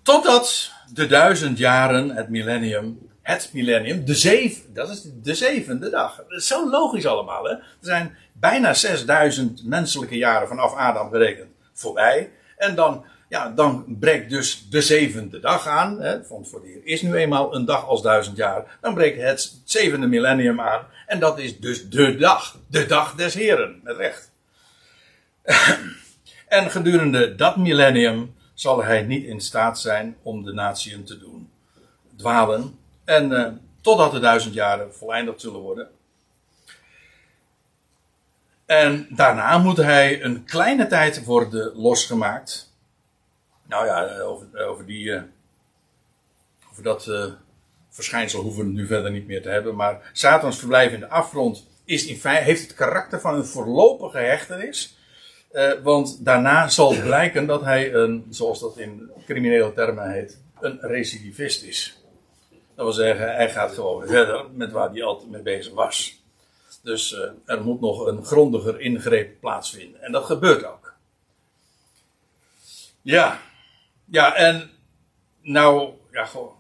Totdat de duizend jaren, het millennium, het millennium, de zeven, dat is de zevende dag. Is zo logisch allemaal. Hè? Er zijn bijna 6000 menselijke jaren vanaf Adam berekend voorbij. En dan, ja, dan breekt dus de zevende dag aan. Hè? Want voor de is nu eenmaal een dag als duizend jaar. Dan breekt het zevende millennium aan. En dat is dus de dag. De dag des Heren, met recht. en gedurende dat millennium zal hij niet in staat zijn om de natieën te doen dwalen. En eh, totdat de duizend jaren voleindigd zullen worden. En daarna moet hij een kleine tijd worden losgemaakt. Nou ja, over, over die. eh, over dat eh, verschijnsel hoeven we het nu verder niet meer te hebben. Maar Satans verblijf in de afgrond is in feite, heeft het karakter van een voorlopige hechtenis. Eh, want daarna zal blijken dat hij een, zoals dat in criminele termen heet, een recidivist is. Dat wil zeggen, hij gaat gewoon verder met waar hij altijd mee bezig was. Dus eh, er moet nog een grondiger ingreep plaatsvinden. En dat gebeurt ook. Ja, ja, en nou, ja, gewoon.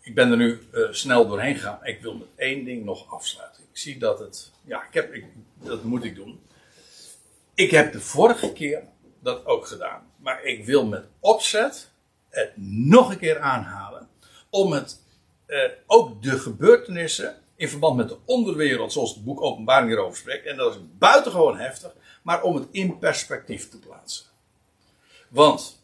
Ik ben er nu eh, snel doorheen gegaan. Ik wil met één ding nog afsluiten. Ik zie dat het. Ja, ik heb, ik, dat moet ik doen. Ik heb de vorige keer dat ook gedaan. Maar ik wil met opzet het nog een keer aanhalen. Om het, eh, ook de gebeurtenissen in verband met de onderwereld, zoals het boek Openbaring hierover spreekt. En dat is buitengewoon heftig. Maar om het in perspectief te plaatsen. Want,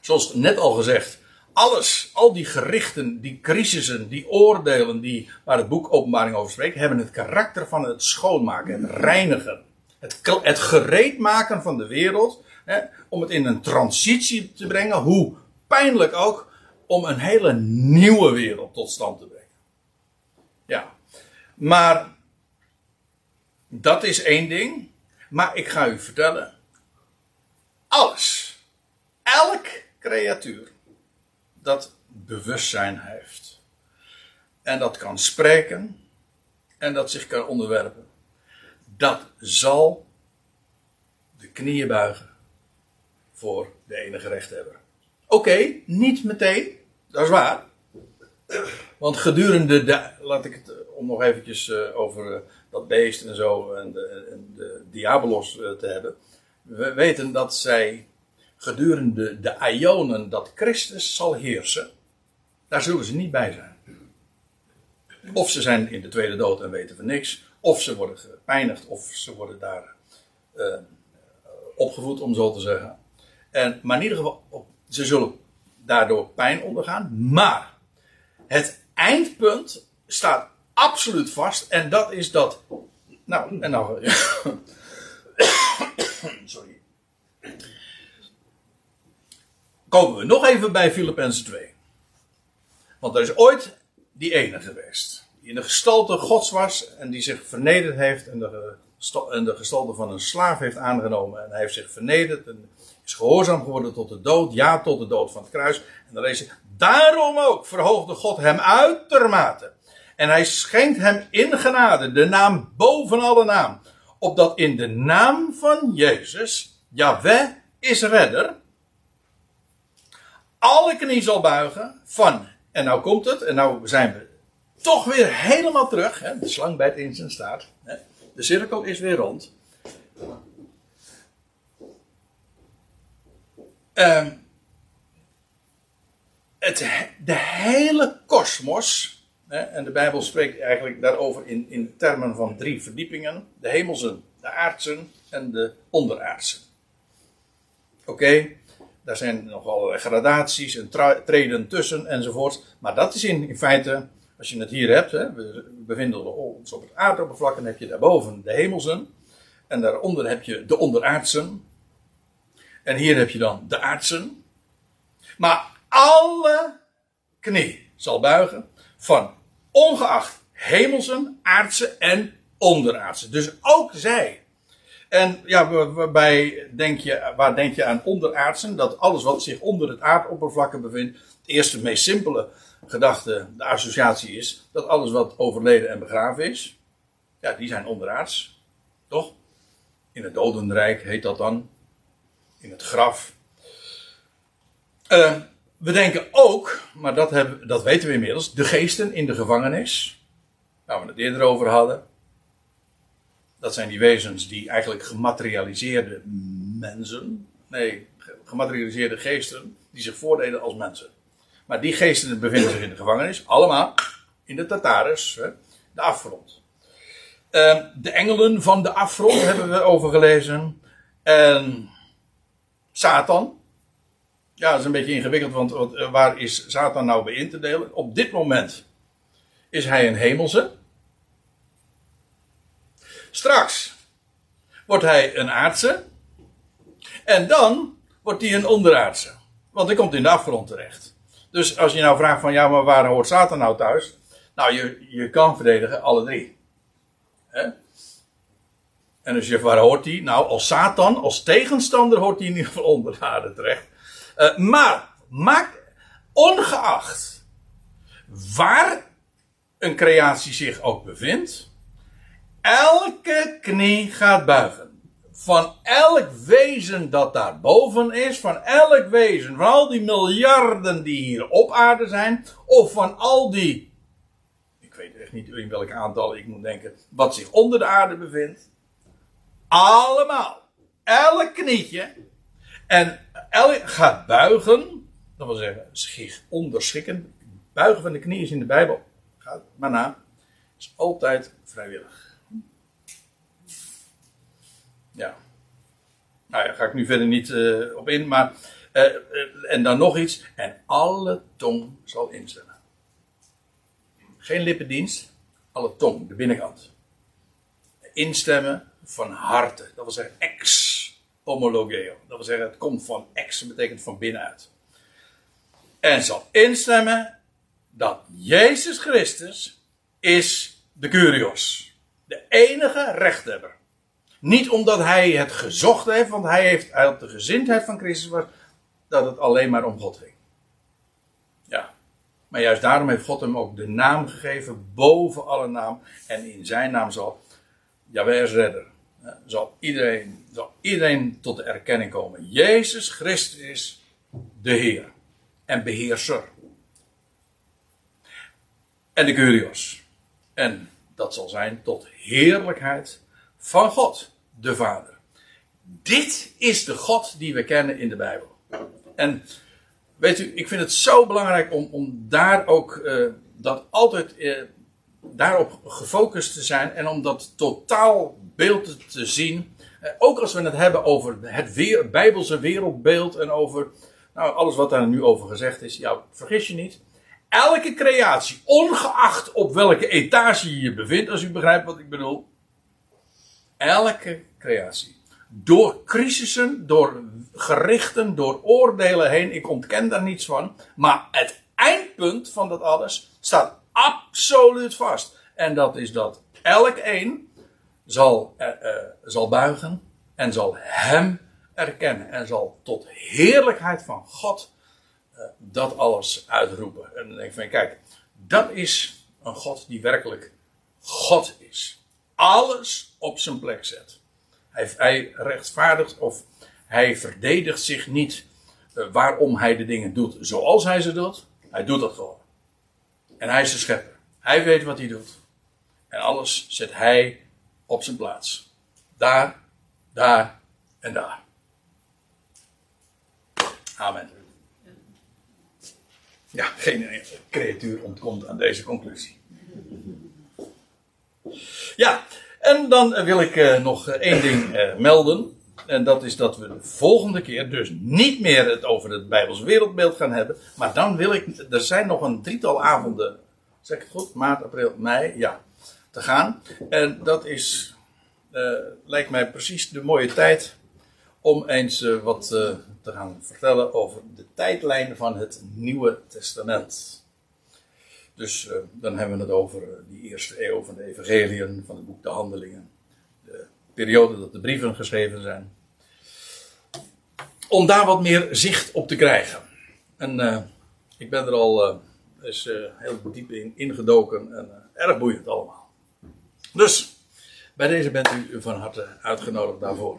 zoals net al gezegd, alles, al die gerichten, die crisissen, die oordelen die, waar het boek Openbaring over spreekt, hebben het karakter van het schoonmaken, het reinigen. Het, het gereed maken van de wereld, hè, om het in een transitie te brengen, hoe pijnlijk ook, om een hele nieuwe wereld tot stand te brengen. Ja, maar dat is één ding. Maar ik ga u vertellen, alles, elk creatuur dat bewustzijn heeft. En dat kan spreken. En dat zich kan onderwerpen. Dat zal de knieën buigen voor de enige rechthebber. Oké, niet meteen. Dat is waar. Want gedurende de, laat ik het eh, om nog eventjes uh, over uh, dat beest en zo en de, en de diabolos te hebben. We weten dat zij gedurende de ionen dat Christus zal heersen, daar zullen ze niet bij zijn. Of ze zijn in de tweede dood en weten van niks, of ze worden gepijnigd, of ze worden daar opgevoed, om zo te zeggen. En, maar in ieder geval, ze zullen daardoor pijn ondergaan. Maar het eindpunt staat absoluut vast, en dat is dat. Nou, en nou. Sorry komen we nog even bij Filippenzen 2. Want er is ooit die ene geweest. Die in de gestalte gods was en die zich vernederd heeft en de, en de gestalte van een slaaf heeft aangenomen. En hij heeft zich vernederd en is gehoorzaam geworden tot de dood. Ja, tot de dood van het kruis. En dan lees je, daarom ook verhoogde God hem uitermate. En hij schenkt hem in genade de naam boven alle naam. Opdat in de naam van Jezus, Yahweh is redder alle knie zal buigen van, en nou komt het, en nou zijn we toch weer helemaal terug. Hè, de slang bijt in zijn staart. Hè, de cirkel is weer rond. Uh, het, de hele kosmos, en de Bijbel spreekt eigenlijk daarover in, in termen van drie verdiepingen: de hemelsen, de aardsen en de onderaardsen. Oké. Daar zijn nog gradaties en treden tussen enzovoort. Maar dat is in, in feite, als je het hier hebt, hè, we bevinden ons op het aardoppervlak en heb je daarboven de hemelsen. En daaronder heb je de onderaardsen. En hier heb je dan de aardsen. Maar alle knie zal buigen van ongeacht Hemelsen, aardse en onderaardse. Dus ook zij. En ja, wa- waarbij denk je, waar denk je aan onderaardsen? Dat alles wat zich onder het aardoppervlakte bevindt. Het eerste, meest simpele gedachte, de associatie is. Dat alles wat overleden en begraven is. Ja, die zijn onderaards. Toch? In het dodenrijk heet dat dan. In het graf. Eh, we denken ook, maar dat, hebben, dat weten we inmiddels, de geesten in de gevangenis. Waar we het eerder over hadden. Dat zijn die wezens die eigenlijk gematerialiseerde mensen. Nee, ge- gematerialiseerde geesten die zich voordeden als mensen. Maar die geesten bevinden zich in de gevangenis. Allemaal in de Tartarus, de afgrond. Eh, de engelen van de afgrond hebben we over gelezen. En Satan. Ja, dat is een beetje ingewikkeld, want eh, waar is Satan nou bij in te delen? Op dit moment is hij een hemelse. Straks wordt hij een aardse. En dan wordt hij een onderaardse. Want hij komt in de afgrond terecht. Dus als je nou vraagt van ja, maar waar hoort Satan nou thuis? Nou, je, je kan verdedigen alle drie. Hè? En als je waar hoort hij? Nou, als Satan, als tegenstander hoort hij in ieder geval onder de aarde terecht. Eh, maar, maak, ongeacht waar een creatie zich ook bevindt, elke knie gaat buigen. Van elk wezen dat daarboven is, van elk wezen, van al die miljarden die hier op aarde zijn, of van al die, ik weet echt niet in welk aantal ik moet denken, wat zich onder de aarde bevindt. Allemaal. Elk knietje. En elk gaat buigen. Dat wil zeggen, zich onderschikken. Buigen van de knie is in de Bijbel. Gaat maar na. Is altijd vrijwillig. Ja. Nou ja, ga ik nu verder niet eh, op in. Maar. eh, eh, en dan nog iets. En alle tong zal instemmen. Geen lippendienst. Alle tong, de binnenkant. Instemmen van harte. Dat wil zeggen ex homologeo. Dat wil zeggen, het komt van ex, betekent van binnenuit. En zal instemmen dat Jezus Christus is de Curios. De enige rechthebber. Niet omdat hij het gezocht heeft, want hij, heeft, had de gezindheid van Christus was dat het alleen maar om God ging. Ja. Maar juist daarom heeft God hem ook de naam gegeven boven alle naam. En in zijn naam zal Is redder. Zal iedereen, zal iedereen tot de erkenning komen. Jezus Christus is de Heer. En beheerser. En de Curios. En dat zal zijn tot heerlijkheid van God, de Vader. Dit is de God die we kennen in de Bijbel. En weet u, ik vind het zo belangrijk om, om daar ook eh, dat altijd eh, daarop gefocust te zijn en om dat totaal beeld te zien. Eh, ook als we het hebben over het Bijbelse wereldbeeld en over nou, alles wat daar nu over gezegd is. Ja, vergis je niet. Elke creatie, ongeacht op welke etage je je bevindt, als u begrijpt wat ik bedoel. Elke creatie. Door crisissen, door gerichten, door oordelen heen. Ik ontken daar niets van. Maar het eindpunt van dat alles staat absoluut vast. En dat is dat elk een zal, eh, eh, zal buigen en zal hem erkennen. En zal tot heerlijkheid van God eh, dat alles uitroepen. En dan denk ik van kijk, dat is een God die werkelijk God is. Alles op zijn plek zet. Hij, hij rechtvaardigt of hij verdedigt zich niet waarom hij de dingen doet zoals hij ze doet. Hij doet dat gewoon. En hij is de schepper. Hij weet wat hij doet. En alles zet hij op zijn plaats. Daar, daar en daar. Amen. Ja, geen creatuur ontkomt aan deze conclusie. Ja, en dan wil ik eh, nog één ding eh, melden. En dat is dat we de volgende keer dus niet meer het over het Bijbels wereldbeeld gaan hebben. Maar dan wil ik, er zijn nog een drietal avonden, zeg ik het goed, maart, april, mei, ja, te gaan. En dat is, eh, lijkt mij precies de mooie tijd om eens eh, wat eh, te gaan vertellen over de tijdlijn van het Nieuwe Testament. Dus dan hebben we het over die eerste eeuw van de evangeliën, van het boek De Handelingen. De periode dat de brieven geschreven zijn. Om daar wat meer zicht op te krijgen. En eh, ik ben er al eh, eens, eh, heel diep in ingedoken en erg boeiend allemaal. Dus, bij deze bent u van harte uitgenodigd daarvoor.